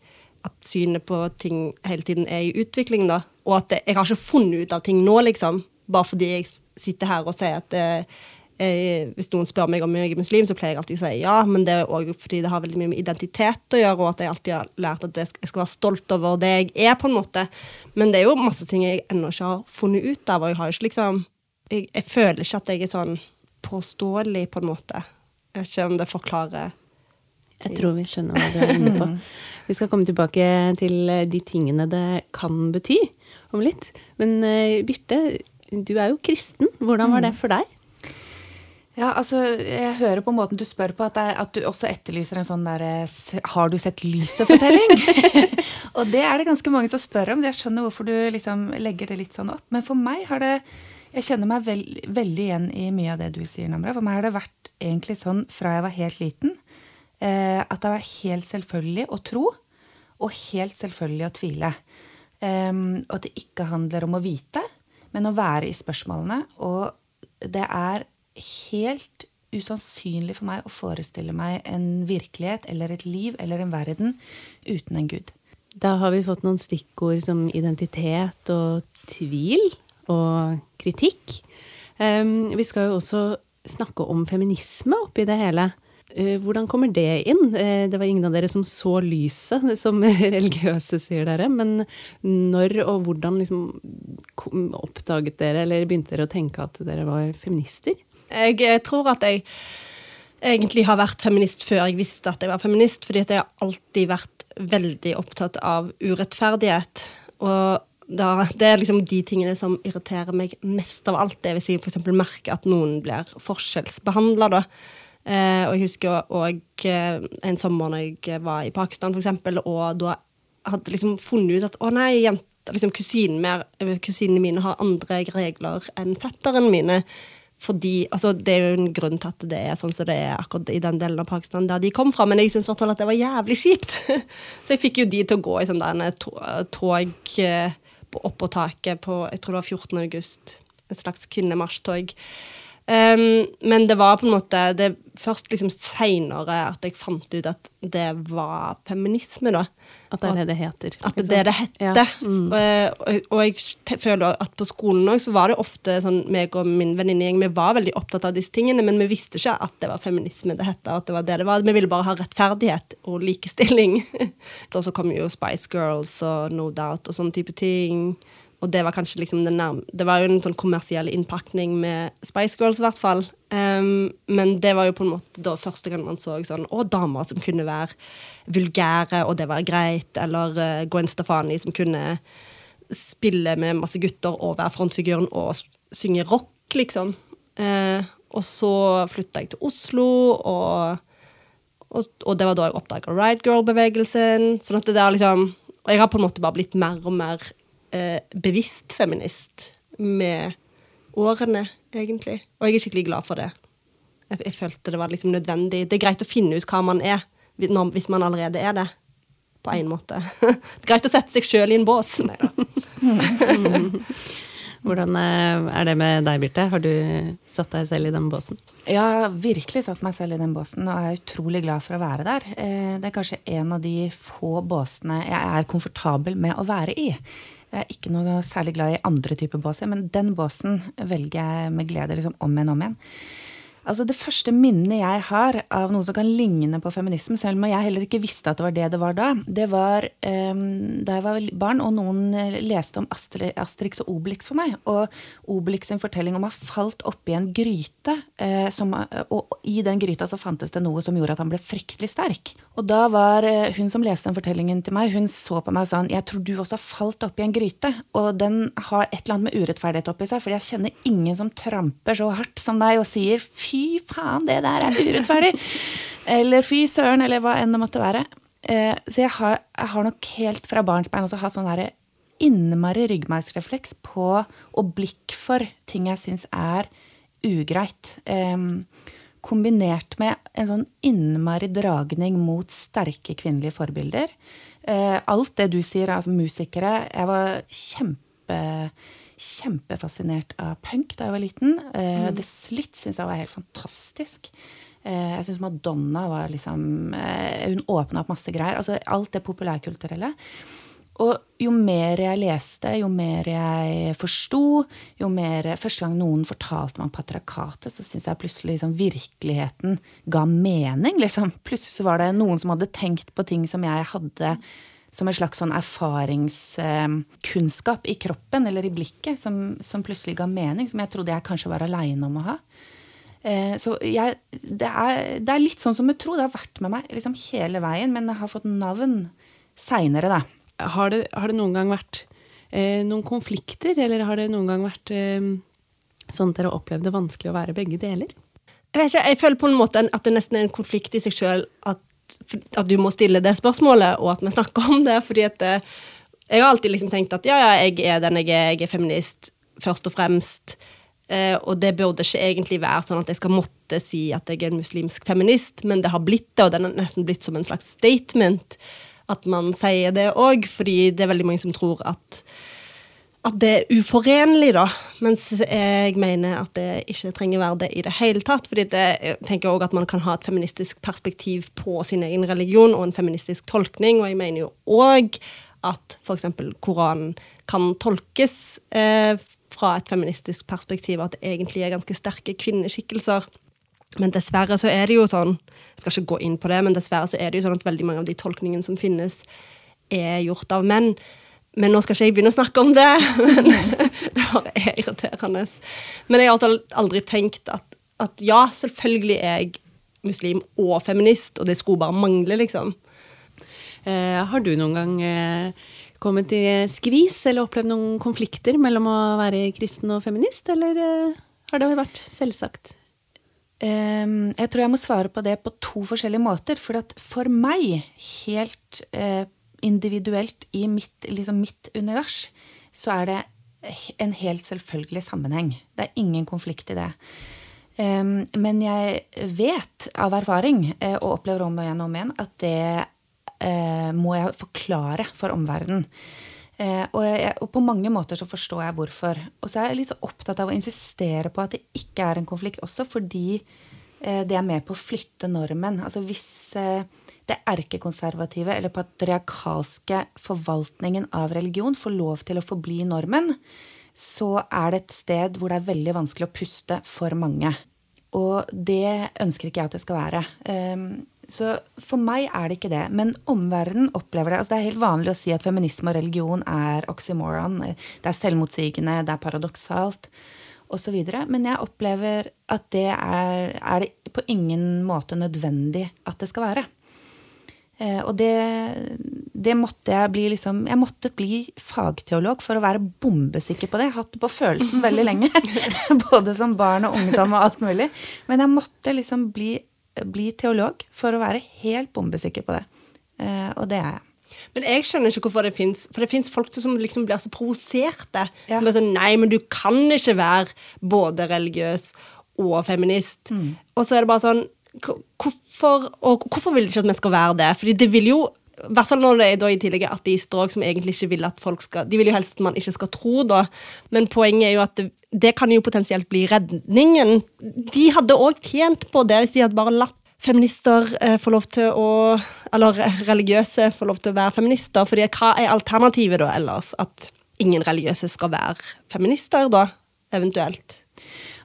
At synet på ting hele tiden er i utvikling, da. Og at jeg har ikke funnet ut av ting nå, liksom. Bare fordi jeg sitter her og sier at eh, eh, hvis noen spør meg om jeg er muslim, så pleier jeg alltid å si ja, men det er òg fordi det har veldig mye med identitet å gjøre, og at jeg alltid har lært at jeg skal være stolt over det jeg er, på en måte. Men det er jo masse ting jeg ennå ikke har funnet ut av, og jeg har ikke liksom Jeg, jeg føler ikke at jeg er sånn påståelig, på en måte. Jeg vet ikke om det forklarer Jeg tror vi skjønner hva du er inne på. Vi skal komme tilbake til de tingene det kan bety om litt. Men uh, Birte, du er jo kristen. Hvordan var det for deg? Ja, altså, Jeg hører på måten du spør på, at, det, at du også etterlyser en sånn derre 'Har du sett lyset?'-fortelling. [laughs] og det er det ganske mange som spør om. Jeg skjønner hvorfor du liksom legger det litt sånn opp. Men for meg har det Jeg kjenner meg veld, veldig igjen i mye av det du sier, Namra. For meg har det vært egentlig sånn fra jeg var helt liten, eh, at det var helt selvfølgelig å tro, og helt selvfølgelig å tvile. Um, og at det ikke handler om å vite, men å være i spørsmålene. Og det er helt usannsynlig for meg å forestille meg en virkelighet eller et liv eller en verden uten en gud. Da har vi fått noen stikkord som identitet og tvil og kritikk. Um, vi skal jo også snakke om feminisme oppi det hele. Uh, hvordan kommer det inn? Uh, det var ingen av dere som så lyset, som [laughs] religiøse sier dere. Men når og hvordan liksom oppdaget dere, eller begynte dere å tenke at dere var feminister? Jeg, jeg tror at jeg egentlig har vært feminist før jeg visste at jeg var feminist, fordi at jeg har alltid vært veldig opptatt av urettferdighet. Og da, det er liksom de tingene som irriterer meg mest av alt. Det vil si f.eks. merke at noen blir forskjellsbehandla, Eh, og jeg husker òg eh, en sommer når jeg var i Pakistan, eksempel, og da hadde liksom funnet ut at å nei, jenter, liksom kusinene mine har andre regler enn fetteren mine. Fordi, altså Det er jo en grunn til at det er sånn som det er akkurat i den delen av Pakistan der de kom fra, men jeg syns at det var jævlig kjipt. [laughs] så jeg fikk jo de til å gå i sånn der tog oppå opp taket på jeg tror det var 14. august. Et slags kvinnemarsjtog. Um, men det var på en måte det først liksom seinere at jeg fant ut at det var feminisme, da. At det er det det heter. At det er det det heter. Ja. Mm. Og, og, jeg føler at på skolen òg så var det ofte sånn meg og min venninnegjeng vi var veldig opptatt av disse tingene, men vi visste ikke at det var feminisme det het, at det var det det var. Vi ville bare ha rettferdighet og likestilling. [laughs] så kom jo Spice Girls og No Doubt og sånne type ting. Og det var kanskje liksom den nærme Det var jo en sånn kommersiell innpakning med Spice Girls, i hvert fall. Um, men det var jo på en måte da første gang man så sånn Å, damer som kunne være vulgære, og det var greit. Eller uh, Gwen Stefani som kunne spille med masse gutter og være frontfiguren og synge rock, liksom. Uh, og så flytta jeg til Oslo, og, og, og det var da jeg oppdaga Ride Girl-bevegelsen. Sånn at det der liksom Og jeg har på en måte bare blitt mer og mer eh, bevisst feminist med årene, egentlig. Og jeg er skikkelig glad for det. Jeg, jeg, følte det var liksom nødvendig. Det er greit å finne ut hva man er, hvis man allerede er det. På en måte. [laughs] Det er greit å sette seg sjøl i en bås. Nei da. [laughs] Hvordan eh, er det med deg, Birte? Har du satt deg selv i den båsen? Jeg har virkelig satt meg selv i den båsen, og er utrolig glad for å være der. Eh, det er kanskje en av de få båsene jeg er komfortabel med å være i. Jeg er ikke noe særlig glad i andre typer båser, men den båsen velger jeg med glede liksom om igjen om igjen. Altså Det første minnet jeg har av noe som kan ligne på feminisme, selv om jeg heller ikke visste at det var det det var da, det var um, da jeg var barn og noen eh, leste om Asterix og Obelix for meg. Og Obelix sin fortelling om å ha falt oppi en gryte, uh, som, og i den gryta så fantes det noe som gjorde at han ble fryktelig sterk. Og da var uh, hun som leste den fortellingen til meg, hun så på meg og sa jeg tror du også har falt oppi en gryte. Og den har et eller annet med urettferdighet oppi seg, for jeg kjenner ingen som tramper så hardt som deg og sier fy fy faen, det der er urettferdig. eller fy søren, eller hva enn det måtte være. Eh, så jeg har, jeg har, nok helt fra barnsbein også hatt sånn derre innmari ryggmargsrefleks på og blikk for ting jeg syns er ugreit. kombinert med en sånn innmari dragning mot sterke kvinnelige forbilder. Eh, alt det du sier, altså musikere Jeg var kjempe kjempefascinert av punk da jeg var liten. Uh, The Slits syns jeg var helt fantastisk. Uh, jeg syns Madonna var liksom uh, Hun åpna opp masse greier. Altså alt det populærkulturelle. Og jo mer jeg leste, jo mer jeg forsto, jo mer Første gang noen fortalte meg om patriarkatet, så syns jeg plutselig liksom, virkeligheten ga mening. Liksom. Plutselig var det noen som hadde tenkt på ting som jeg hadde som en slags sånn erfaringskunnskap i kroppen eller i blikket som, som, plutselig ga mening, som jeg trodde jeg kanskje var aleine om å ha. Eh, så jeg, det, er, det, er, litt sånn som med tro. Det har vært med meg liksom hele veien, men jeg har fått navn seinere, da. Har det, har det, noen gang vært eh, noen konflikter, eller har det noen gang vært eh, sånn at dere har opplevd det vanskelig å være begge deler? Jeg vet ikke, jeg føler på en måte at det nesten er en konflikt i seg sjøl at at du må stille det spørsmålet, og at vi snakker om det. fordi at det, jeg har alltid liksom tenkt at ja, ja, jeg er den jeg er, jeg er feminist først og fremst. Eh, og det burde ikke egentlig være sånn at jeg skal måtte si at jeg er en muslimsk feminist, men det har blitt det, og det har nesten blitt som en slags statement at man sier det òg, fordi det er veldig mange som tror at at det er uforenlig, da. Mens jeg mener at det ikke trenger være det i det hele tatt. fordi jeg tenker også at man kan ha et feministisk perspektiv på sin egen religion og en feministisk tolkning. Og jeg mener jo òg at f.eks. Koranen kan tolkes eh, fra et feministisk perspektiv, at det egentlig er ganske sterke kvinneskikkelser. Men dessverre så er det jo sånn Jeg skal ikke gå inn på det, men dessverre så er det jo sånn at veldig mange av de tolkningene som finnes, er gjort av menn. Men nå skal ikke jeg begynne å snakke om det. [laughs] det bare er irriterende. Men jeg har aldri tenkt at, at, ja, selvfølgelig er jeg muslim og feminist, og det skulle bare mangle, liksom. Eh, har du noen gang eh, kommet i skvis eller opplevd noen konflikter mellom å være kristen og feminist, eller eh, har det vært selvsagt? Um, jeg tror jeg må svare på det på to forskjellige måter. For at for meg, helt uh, individuelt i mitt, liksom mitt univers, så er det en helt selvfølgelig sammenheng. Det er ingen konflikt i det. Um, men jeg vet av erfaring, uh, og opplever om igjen og om igjen, at det uh, må jeg forklare for omverdenen. Og, jeg, og, på mange måter så forstår jeg hvorfor. Og så er jeg litt så opptatt av å insistere på at det ikke er en konflikt, også fordi det er med på å flytte normen. Altså hvis det erkekonservative eller patriarkalske forvaltningen av religion får lov til å forbli normen, så er det et sted hvor det er veldig vanskelig å puste for mange. Og det ønsker ikke jeg at det skal være. Ehm, så for meg er det ikke det. Men omverdenen opplever det. Altså det er helt vanlig å si at feminisme og religion er oxymoron. Det er selvmotsigende, det er paradoksalt osv. Men jeg opplever at det er, er det på ingen måte nødvendig at det skal være. Eh, og det, det, måtte jeg bli liksom Jeg måtte bli fagteolog for å være bombesikker på det. Jeg har hatt det på følelsen veldig lenge. [laughs] Både som barn og ungdom og alt mulig. Men jeg måtte liksom bli, bli teolog for å være helt bombesikker på det. Eh, og det er jeg. Men jeg skjønner ikke hvorfor det fins For det fins folk som liksom blir så provoserte. Ja. Som er sånn Nei, men du kan ikke være både religiøs og feminist. Mm. Og så er det bare sånn Hvorfor, og hvorfor vil de ikke at vi skal være det? Fordi det vil jo I hvert fall når det er da i tillegg er ateister som egentlig ikke vil at folk skal De vil jo helst at man ikke skal tro, da. Men poenget er jo at det, det kan jo potensielt bli redningen. De hadde òg tjent på det hvis de hadde bare latt feminister eh, få lov til å Eller religiøse få lov til å være feminister. fordi hva er alternativet da ellers? At ingen religiøse skal være feminister, da? Eventuelt.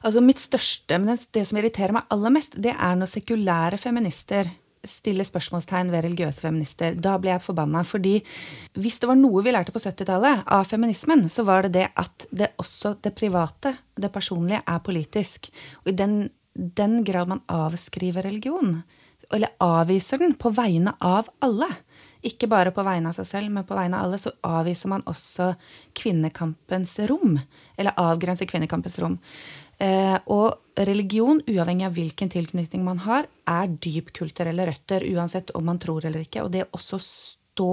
Altså Mitt største, men det som irriterer meg aller mest, det er når sekulære feminister stiller spørsmålstegn ved religiøse feminister. Da blir jeg forbanna. Fordi hvis det var noe vi lærte på 70-tallet av feminismen, så var det det at det også det private, det personlige, er politisk. Og i den, den grad man avskriver religion, eller avviser den på vegne av alle, ikke bare på vegne av seg selv, men på vegne av alle, så avviser man også kvinnekampens rom. Eller avgrenser kvinnekampens rom. Eh, og religion, uavhengig av hvilken tilknytning man har, er dyp kulturelle røtter, uansett om man tror eller ikke. Og det også stå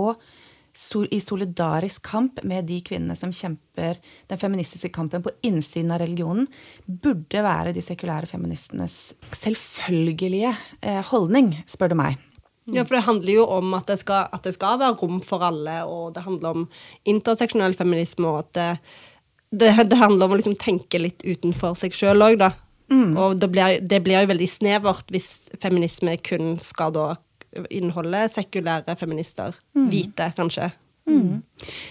i solidarisk kamp med de kvinnene som kjemper den feministiske kampen på innsiden av religionen, burde være de sekulære feministenes selvfølgelige eh, holdning, spør du meg. Ja, for det handler jo om at det, skal, at det skal være rom for alle, og det handler om interseksjonell feminisme, og at det, det, det, handler om å liksom tenke litt utenfor seg sjøl òg, da. Mm. Og det blir, det blir, jo veldig snevert hvis feminisme kun skal da inneholde sekulære feminister. Mm. Hvite, kanskje. Mm.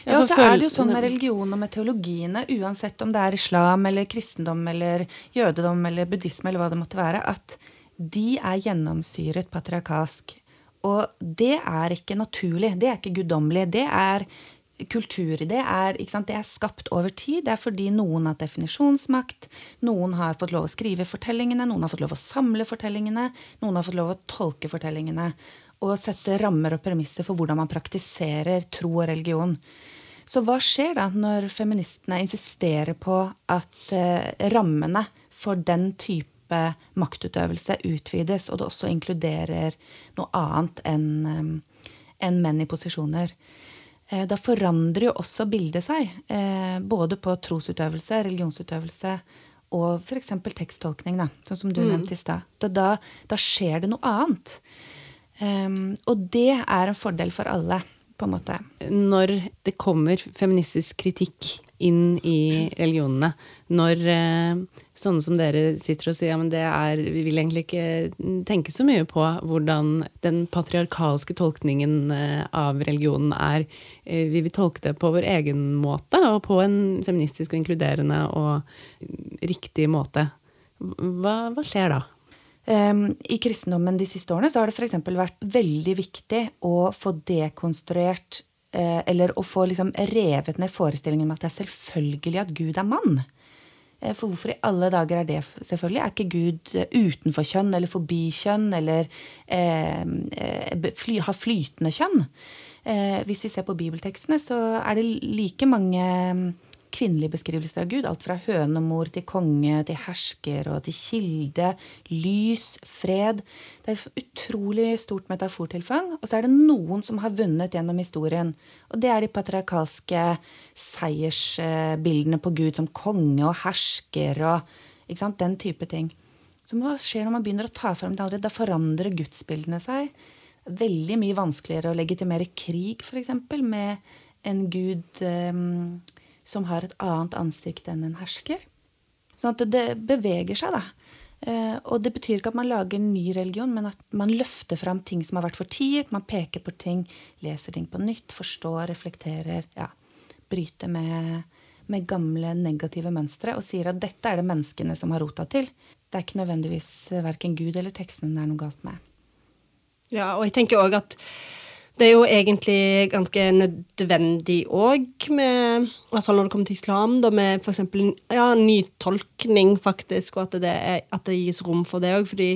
Ja, og så er det jo sånn med religion og med teologiene, uansett om det er islam eller kristendom eller jødedom eller buddhisme eller hva det måtte være, at de er gjennomsyret patriarkalsk. Og det er ikke naturlig. Det er ikke guddommelig. Det er kultur i det er, det er skapt over tid. Det er fordi noen har definisjonsmakt, noen har fått lov å skrive fortellingene, noen har fått lov å samle fortellingene, noen har fått lov å tolke fortellingene. Og sette rammer og premisser for hvordan man praktiserer tro og religion. Så hva skjer da når feministene insisterer på at eh, rammene for den type maktutøvelse utvides, og det også inkluderer noe annet enn eh, en menn i posisjoner? Eh, da forandrer jo også bildet seg. Eh, både på trosutøvelse, religionsutøvelse og f.eks. teksttolkning, da, sånn som du mm. nevnte i stad. Da, da, skjer det noe annet. Um, og det er en fordel for alle, på en måte. Når det kommer feministisk kritikk inn i religionene, når eh, sånne som dere sitter og sier ja, men det er Vi vil egentlig ikke tenke så mye på hvordan den patriarkalske tolkningen eh, av religionen er. Eh, vi vil tolke det på vår egen måte, og på en feministisk og inkluderende og riktig måte. Hva, hva skjer da? Um, I kristendommen de siste årene så har det f.eks. vært veldig viktig å få dekonstruert uh, eller å få liksom revet ned forestillingen med at det er selvfølgelig at Gud er mann. Eh, for hvorfor i alle dager er det selvfølgelig? Er ikke Gud eh, utenfor kjønn eller forbi kjønn eller eh, fly, har flytende kjønn? Eh, hvis vi ser på bibeltekstene, så er det like mange kvinnelige beskrivelser av Gud. Alt fra hønemor til konge til hersker og til kilde. Lys, fred. Det er et utrolig stort metafortilfang. Og så er det noen som har vunnet gjennom historien. Og det er de patriarkalske seiersbildene på Gud som konge og hersker og sant, den type ting. Så hva skjer når man begynner å ta frem det andre? Da forandrer gudsbildene seg. Veldig mye vanskeligere å legitimere krig, f.eks., med en gud um, som har et annet ansikt enn en hersker. Sånn at det beveger seg, da. Eh, og det betyr ikke at man lager en ny religion, men at man løfter fram ting som har vært fortiet. Man peker på ting, leser ting på nytt, forstår, reflekterer. ja, Bryter med, med gamle negative mønstre og sier at dette er det menneskene som har rota til. Det er ikke nødvendigvis verken Gud eller teksten det er noe galt med. Ja, og jeg tenker også at det er jo egentlig ganske nødvendig òg, i hvert fall når det kommer til islam, da, med f.eks. Ja, nytolkning, faktisk, og at det, er, at det gis rom for det òg. fordi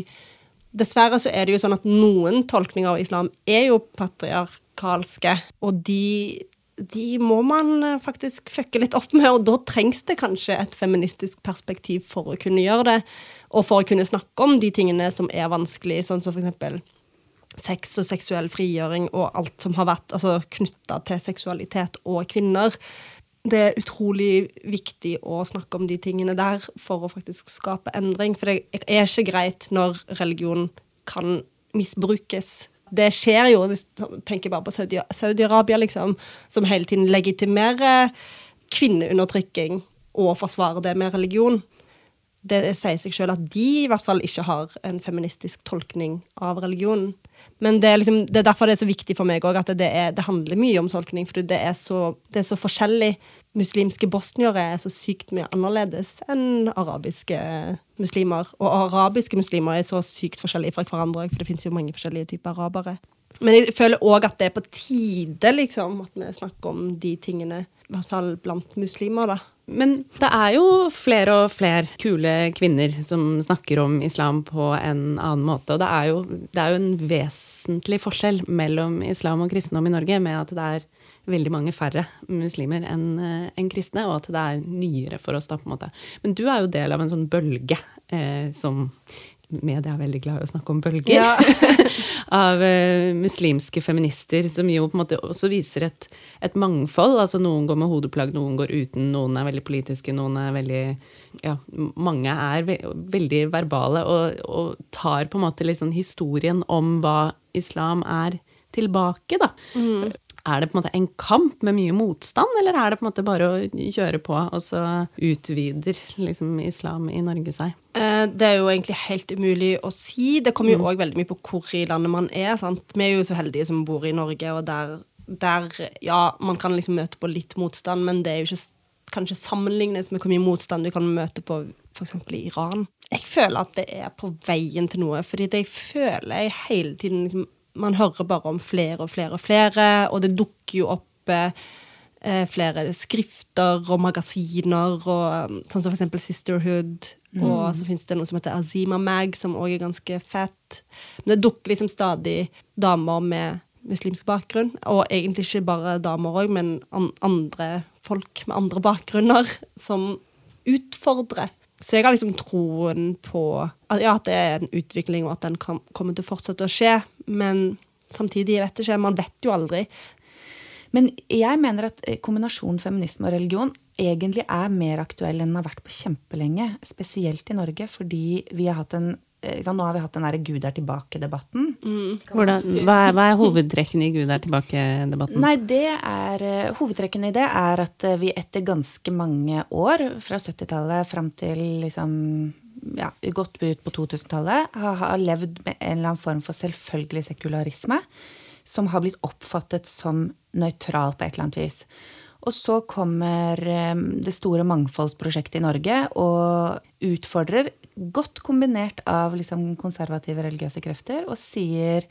dessverre så er det jo sånn at noen tolkninger av islam er jo patriarkalske, og de, de må man faktisk fucke litt opp med, og da trengs det kanskje et feministisk perspektiv for å kunne gjøre det, og for å kunne snakke om de tingene som er vanskelig, sånn som for eksempel sex og seksuell frigjøring og alt som har vært altså, knytta til seksualitet og kvinner. Det er utrolig viktig å snakke om de tingene der for å faktisk skape endring. For det er ikke greit når religion kan misbrukes det skjer jo. Hvis du tenker bare på Saudi- Saudi-Arabia, liksom, som hele tiden legitimerer kvinneundertrykking og forsvarer det med religion. Det sier seg selv at de i hvert fall ikke har en feministisk tolkning av religionen. Men det er, liksom, det er derfor det er så viktig for meg òg at det, er, det, handler mye om tolkning. For det er så, det er så forskjellig. Muslimske bosniere er så sykt mye annerledes enn arabiske muslimer. Og arabiske muslimer er så sykt forskjellige fra hverandre òg, for det finnes jo mange forskjellige typer arabere. Men jeg føler òg at det er på tide, liksom, at vi snakker om de tingene. I hvert fall blant muslimer, da. Men det er jo flere og flere kule kvinner som snakker om islam på en annen måte. Og det er jo, det er jo en vesentlig forskjell mellom islam og kristendom i Norge med at det er veldig mange færre muslimer enn en kristne, og at det er nyere for oss, da, på en måte. Men du er jo del av en sånn bølge eh, som media er veldig glad i å snakke om bølger. Ja. [laughs] av uh, muslimske feminister, som jo på en måte også viser et, et, mangfold. Altså noen går med hodeplagg, noen går uten, noen er veldig politiske, noen er veldig Ja, mange er ve veldig verbale og, og, tar på en måte litt sånn historien om hva islam er, tilbake, da. Mm. Er det på en måte en kamp med mye motstand, eller er det på en måte bare å kjøre på, og så utvider liksom islam i Norge seg? Eh, det er jo egentlig helt umulig å si. Det kommer jo òg mm. veldig mye på hvor i landet man er. sant? Vi er jo så heldige som bor i Norge, og der, der Ja, man kan liksom møte på litt motstand, men det er jo ikke kanskje sammenlignes med hvor mye motstand du kan møte på f.eks. i Iran. Jeg føler at det er på veien til noe, fordi det jeg føler jeg hele tiden liksom man hører bare om flere og flere og flere, og det dukker jo opp eh, flere skrifter og magasiner, og, sånn som for eksempel Sisterhood. Mm. Og så fins det noe som heter Azima Mag, som òg er ganske fett. Men det dukker liksom stadig damer med muslimsk bakgrunn, og egentlig ikke bare damer òg, men an andre folk med andre bakgrunner, [laughs] som utfordrer så jeg har liksom troen på at, ja, at det er en utvikling, og at den kan, kommer til å fortsette å skje. Men samtidig, jeg vet ikke, man vet jo aldri. Men jeg mener at kombinasjonen feminisme og religion egentlig er mer aktuell enn den har vært på kjempelenge. Spesielt i Norge, fordi vi har hatt en Eh, nå har vi hatt den derre Gud er tilbake-debatten. Mm. Hva, hva, er hovedtrekkene i Gud er tilbake-debatten? Nei, det er, uh, Hovedtrekkene i det er at vi etter ganske mange år, fra 70-tallet fram til liksom ja, godt ut på 2000-tallet, har, har, levd med en eller annen form for selvfølgelig sekularisme. Som har blitt oppfattet som nøytral på et eller annet vis. Og så kommer um, det store mangfoldsprosjektet i Norge og utfordrer godt kombinert av liksom konservative religiøse krefter, og sier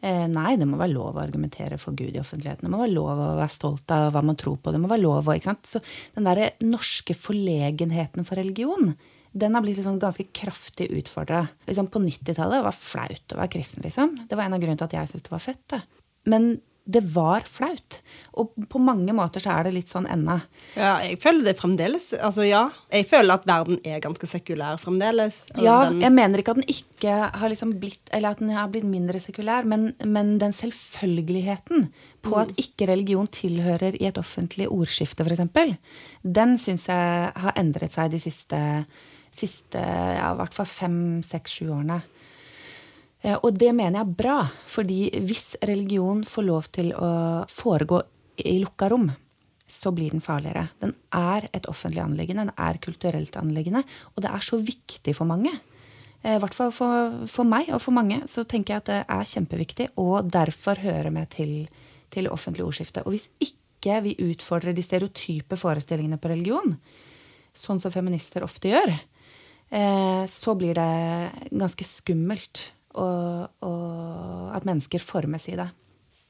eh, nei, det må være lov å argumentere for Gud i offentligheten. Det må være lov å være stolt av hva man tror på. Det må være lov å, ikke sant? Så den derre norske forlegenheten for religion, den har blitt liksom ganske kraftig utfordra. Liksom på 90-tallet var det flaut å være kristen, liksom. Det var en av grunnene til at jeg syntes det var fett. Da. Men det var flaut. Og på mange måter så er det litt sånn ennå. Ja, jeg føler det fremdeles. Altså ja. Jeg føler at verden er ganske sekulær fremdeles. Ja, den... jeg mener ikke at den ikke har liksom blitt Eller at den har blitt mindre sekulær, men, men den selvfølgeligheten på mm. at ikke religion tilhører i et offentlig ordskifte, f.eks., den syns jeg har endret seg de siste, siste ja, i hvert fall fem, seks, sju årene. Eh, og det mener jeg er bra, fordi hvis religion får lov til å foregå i lukka rom, så blir den farligere. Den er et offentlig anliggende, den er kulturelt anliggende, og det er så viktig for mange. Eh, I hvert fall for, for, meg og for mange så tenker jeg at det er kjempeviktig, og derfor hører vi til, til offentlig ordskifte. Og hvis ikke vi utfordrer de stereotype forestillingene på religion, sånn som feminister ofte gjør, så blir det ganske skummelt og, og at mennesker formes i det.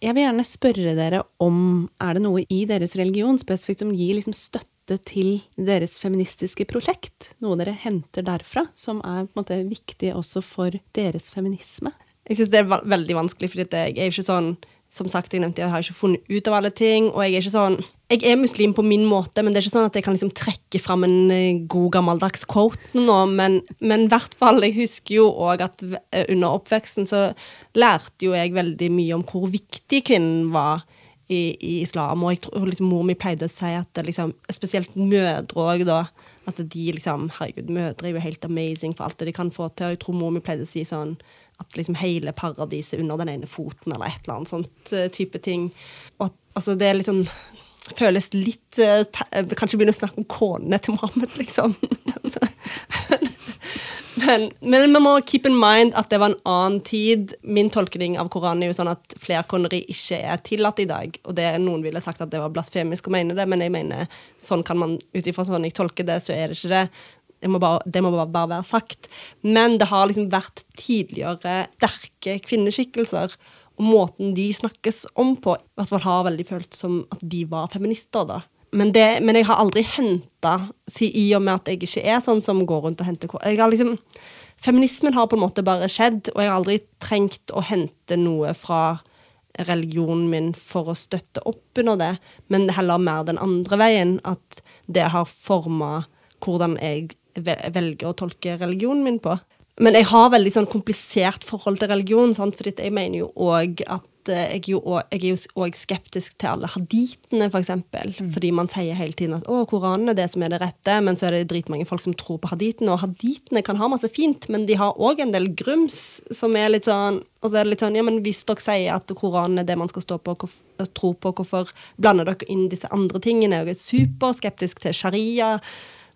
Jeg vil gjerne spørre dere om er det noe i deres religion spesifikt som gir liksom støtte til deres feministiske prosjekt? Noe dere henter derfra, som er på en måte viktig også for deres feminisme? Jeg syns det er veldig vanskelig, for jeg er jo ikke sånn som sagt, jeg nevnte, jeg har ikke funnet ut av alle ting. Og jeg er ikke sånn Jeg er muslim på min måte, men det er ikke sånn at jeg kan liksom trekke fram en eh, god, gammeldags quote nå. Men i hvert fall, jeg husker jo òg at under oppveksten så lærte jo jeg veldig mye om hvor viktig kvinnen var i, i islam. Og jeg tror liksom, mor mi pleide å si at det, liksom, spesielt mødre òg, da. At de liksom Herregud, mødre er jo helt amazing for alt det de kan få til. Og jeg tror mor mi pleide å si sånn at liksom hele paradiset under den ene foten, eller et eller annet sånt uh, type ting. Og altså, det er litt sånn Føles litt uh, Kanskje begynner å snakke om konene til Mohammed, liksom. [laughs] Men, men vi må keep in mind at det var en annen tid. Min tolkning av Koranen er jo sånn at flerkoneri ikke er tillatt i dag. Og det, noen ville sagt at det var blasfemisk å mene det, men jeg mener sånn kan man, ut ifra sånn jeg tolker det, så er det ikke det. Det må, bare, det må bare, være sagt. Men det har liksom vært tidligere sterke kvinneskikkelser. Og måten de snakkes om på, i hvert fall har veldig følt som at de var feminister. da. Men, det, men, jeg har aldri henta, si, i og med at jeg ikke er sånn som går rundt og henter jeg har liksom, Feminismen har på en måte bare skjedd, og jeg har aldri trengt å hente noe fra religionen min for å støtte opp under det, men heller mer den andre veien. At det har forma hvordan jeg velger å tolke religionen min på. Men jeg har veldig sånn komplisert forhold til religion, sant? for jeg mener jo òg at Eh, jeg er jo òg skeptisk til alle haditene, f.eks. For eksempel. mm. Fordi man sier hele tiden at å, Koranen er det som er det rette, men så er det dritmange folk som tror på haditene. Og haditene kan ha masse fint, men de har òg en del grums som er litt sånn Og så er det litt sånn, ja, men hvis dere sier at Koranen er det man skal stå på og tro på, hvorfor blander dere inn disse andre tingene? Jeg er superskeptisk til sharia,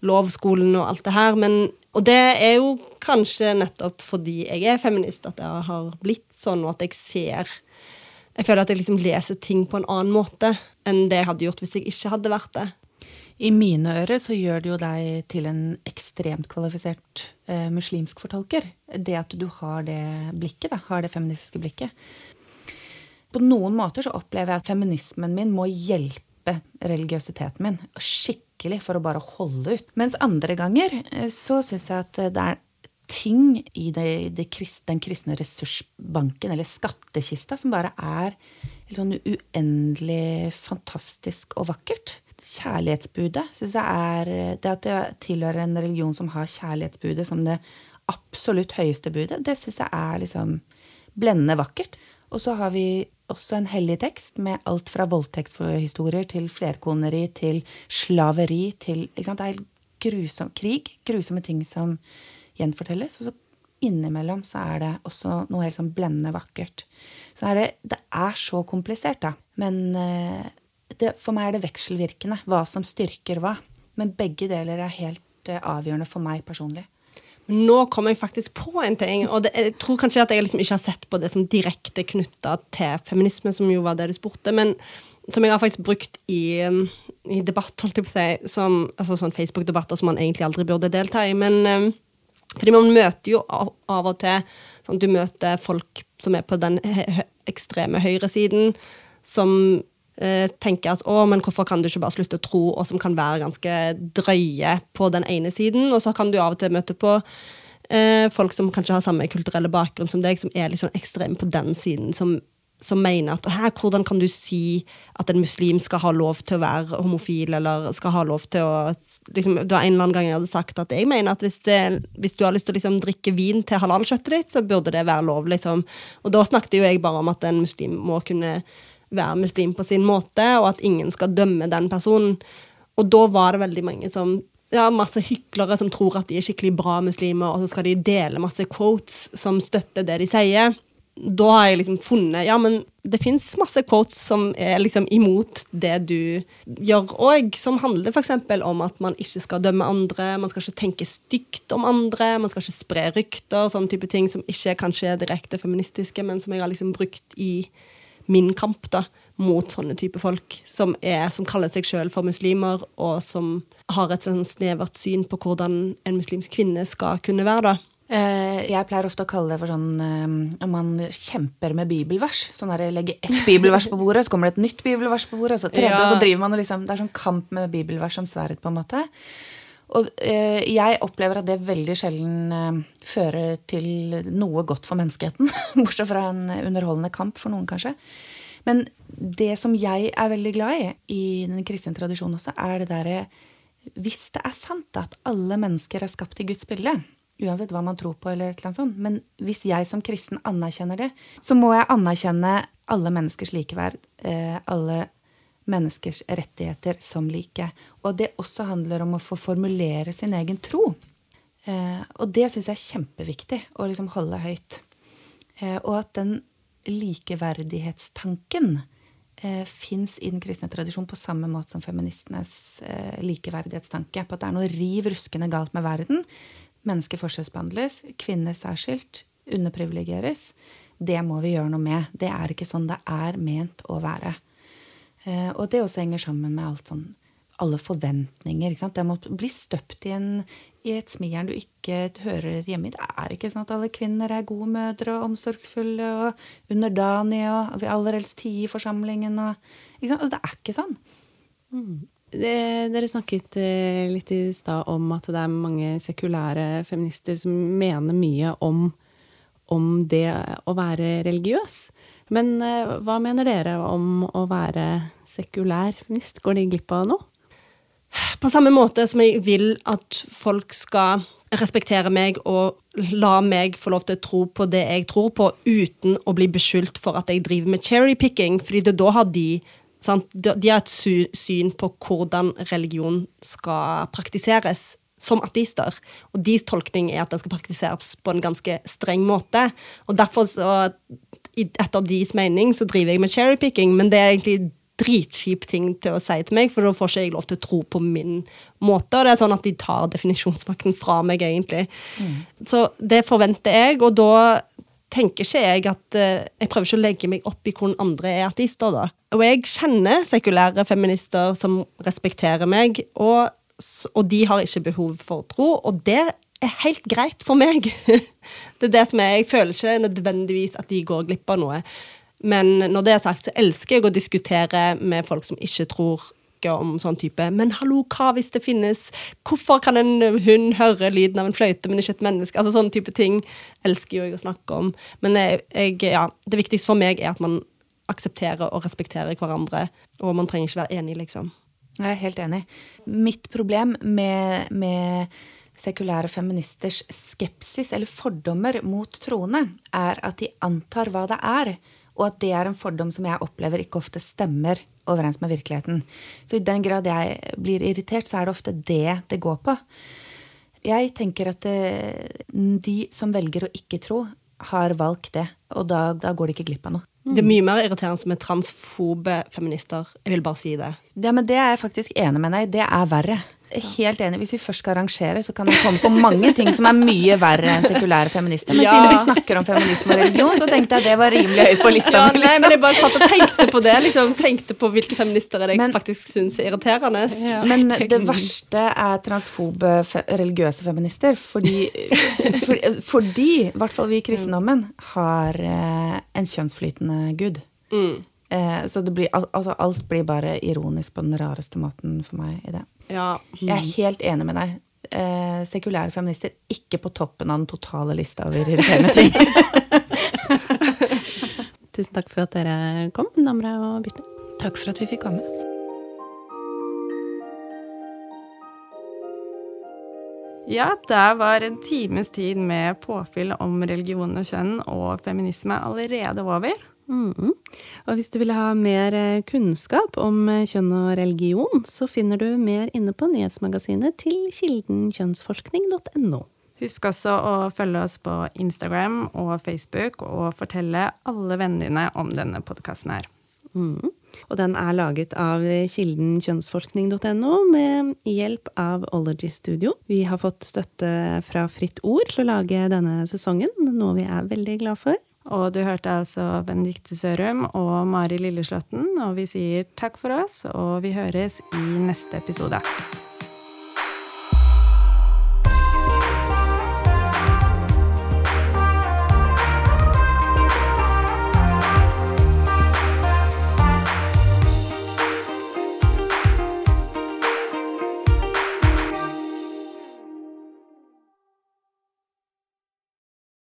lovskolen og alt det her. men og det er jo kanskje nettopp fordi jeg er feminist at det har blitt sånn, og at jeg ser jeg føler at jeg liksom leser ting på en annen måte enn det jeg hadde gjort hvis jeg ikke hadde vært det. I mine ører så gjør det jo deg til en ekstremt kvalifisert eh, muslimsk fortolker. Det at du har det blikket, da, har det feministiske blikket. På noen måter så opplever jeg at feminismen min må hjelpe religiøsiteten min skikkelig for å bare holde ut. Mens andre ganger eh, så syns jeg at det er ting i det, det, den kristne ressursbanken, eller skattkista, som bare er sånn uendelig fantastisk og vakkert. Kjærlighetsbudet synes jeg er Det at det tilhører en religion som har kjærlighetsbudet som det absolutt høyeste budet, det syns jeg er liksom blendende vakkert. Og så har vi også en hellig tekst med alt fra voldtektshistorier til flerkoneri til slaveri til Det er grusom krig. Grusomme ting som gjenfortelles. Og så innimellom så er det også noe helt sånn blendende vakkert. Så er det, det, er så komplisert, da. Men eh, det, for meg er det vekselvirkende hva som styrker hva. Men begge deler er helt uh, avgjørende for meg personlig. Nå kommer jeg faktisk på en ting, og det, jeg tror kanskje at jeg liksom ikke har sett på det som direkte knytta til feminisme, som jo var det du spurte, men som jeg har faktisk brukt i, i debatt, holdt jeg på å si, som, altså sånn Facebook-debatter som man egentlig aldri burde delta i. men... Um, fordi man møter jo av og til sånn, Du møter folk som er på den ekstreme høyresiden, som tenker at å, men hvorfor kan du ikke bare slutte å tro, og som kan være ganske drøye på den ene siden. Og så kan du av og til møte på eh, folk som kanskje har samme kulturelle bakgrunn som deg, som er liksom sånn ekstreme på den siden, som som mener at her, hvordan kan du si at en muslim skal ha lov til å være homofil, eller skal ha lov til å liksom, Det var en eller annen gang jeg hadde sagt at jeg mener at hvis, det, hvis du har lyst til å liksom, drikke vin til halalkjøttet ditt, så burde det være lov, liksom. Og da snakket jo jeg bare om at en muslim må kunne være muslim på sin måte, og at ingen skal dømme den personen. Og da var det veldig mange som ja, masse hyklere som tror at de er skikkelig bra muslimer, og så skal de dele masse quotes som støtter det de sier da har jeg liksom funnet Ja, men det fins masse quotes som er liksom imot det du gjør òg, som handler f.eks. om at man ikke skal dømme andre, man skal ikke tenke stygt om andre, man skal ikke spre rykter, sånne type ting som ikke kanskje er direkte feministiske, men som jeg har liksom brukt i min kamp da, mot sånne type folk, som, er, som kaller seg sjøl for muslimer, og som har et sånn snevert syn på hvordan en muslimsk kvinne skal kunne være. da. Eh, jeg pleier ofte å kalle det for sånn eh, om man kjemper med bibelvers. Sånn der legger ett bibelvers på bordet, så kommer det et nytt bibelvers på bordet, så tredje, ja. og så driver man og liksom Det er sånn kamp med bibelvers som sverd, på en måte. Og eh, jeg opplever at det veldig sjelden eh, fører til noe godt for menneskeheten. [laughs] Bortsett fra en underholdende kamp for noen, kanskje. Men det som jeg er veldig glad i i den kristne tradisjonen også, er det derre Hvis det er sant at alle mennesker er skapt i Guds bilde, Uansett hva man tror på, eller et eller annet sånt. Men hvis jeg som kristen anerkjenner det, så må jeg anerkjenne alle menneskers likeverd. Eh, alle menneskers rettigheter som like. Og det også handler om å få formulere sin egen tro. Eh, og det syns jeg er kjempeviktig å liksom holde høyt. Eh, og at den likeverdighetstanken eh, fins i den kristne tradisjonen på samme måte som feministenes eh, likeverdighetstanke. På at det er noe riv ruskende galt med verden. Mennesker forskjellsbehandles, kvinner særskilt, underprivilegeres. Det må vi gjøre noe med. Det er ikke sånn det er ment å være. Eh, og det også henger sammen med alt sånn alle forventninger. ikke sant? Det må bli støpt i, en, i et smijern du ikke hører hjemme i. Det er ikke sånn at alle kvinner er gode mødre og omsorgsfulle og underdanige og vi aller helst tie i forsamlingen og ikke sant? Altså, det er ikke sånn. Mm. Det, dere snakket eh, litt i stad om at det er mange sekulære feminister som mener mye om, om det å være religiøs. Men eh, hva mener dere om å være sekulær feminist? Går de glipp av noe? På samme måte som jeg vil at folk skal respektere meg og la meg få lov til å tro på det jeg tror på, uten å bli beskyldt for at jeg driver med cherrypicking, fordi det da har de sant? De har et syn på hvordan religion skal praktiseres som ateister. Og deres tolkning er at det skal praktiseres på en ganske streng måte. Og derfor, så, etter deres mening, så driver jeg med cherrypicking, men det er egentlig dritkjip ting til å si til meg, for da får ikke jeg lov til å tro på min måte. Og det er sånn at de tar definisjonsmakten fra meg, egentlig. Mm. Så det forventer jeg, og da tenker ikke jeg at uh, Jeg prøver ikke å legge meg opp i hvordan andre er ateister, da. Og jeg kjenner sekulære feminister som respekterer meg, og, og de har ikke behov for tro, og det er helt greit for meg. [laughs] det er det som er Jeg føler ikke nødvendigvis at de går glipp av noe. Men når det er sagt, så elsker jeg å diskutere med folk som ikke tror om sånn type Men hallo, hva hvis det finnes Hvorfor kan en hund høre lyden av en fløyte, men ikke et menneske? Altså Sånne type ting elsker jo jeg å snakke om. Men jeg, jeg, ja, det viktigste for meg er at man aksepterer og respekterer hverandre. Og man trenger ikke være enig, liksom. Jeg er helt enig. Mitt problem med, med sekulære feministers skepsis eller fordommer mot troende, er at de antar hva det er og at det er en fordom som jeg opplever ikke ofte stemmer overens med virkeligheten. Så i den grad jeg blir irritert, så er det ofte det det går på. Jeg tenker at eh, de som velger å ikke tro, har valgt det. Og da, da går de ikke glipp av noe. Det er mye mer irriterende med transfobe feminister. Jeg vil bare si det. Ja, men Det er jeg faktisk enig med deg i. Det er verre. Helt enig. Hvis vi først skal arrangere, så kan vi komme på mange ting som er mye verre enn sekulære feminister. Men ja. siden vi snakker om feminisme og religion, så tenkte jeg det var rimelig høyt på lista. Ja, nei, liksom. men jeg bare satt og tenkte på det. liksom, Tenkte på hvilke feminister er jeg men, faktisk syns er irriterende. Ja. Men det verste er transfobe fe religiøse feminister. Fordi, for, fordi, i hvert fall vi i kristendommen, har eh, en kjønnsflytende gud. Mm. Eh, så blir, altså, alt blir bare ironisk på den rareste måten for meg i det. Ja. Jeg er helt enig med deg. Eh, sekulære feminister ikke på toppen av den totale lista over irriterende ting. [laughs] Tusen takk for at dere kom, Namra og Birte. Takk for at vi fikk komme. Ja, der var en times tid med påfyll om religion og kjønn og feminisme allerede over. Mm. Og hvis du vil ha mer eh, kunnskap om eh, kjønn og religion, så finner du mer inne på nyhetsmagasinet til kilden kjønnsforskning.no. Husk også å følge oss på Instagram og Facebook, og fortelle alle vennene dine om denne podkasten her. Mm. Og den er laget av kilden kjønnsforskning.no med hjelp av Ology Studio. Vi har fått støtte fra Fritt Ord til å lage denne sesongen, noe vi er veldig glad for. Og du hørte altså Benedicte Sørum og Mari Lilleslåtten, og vi sier takk for oss, og vi høres i neste episode.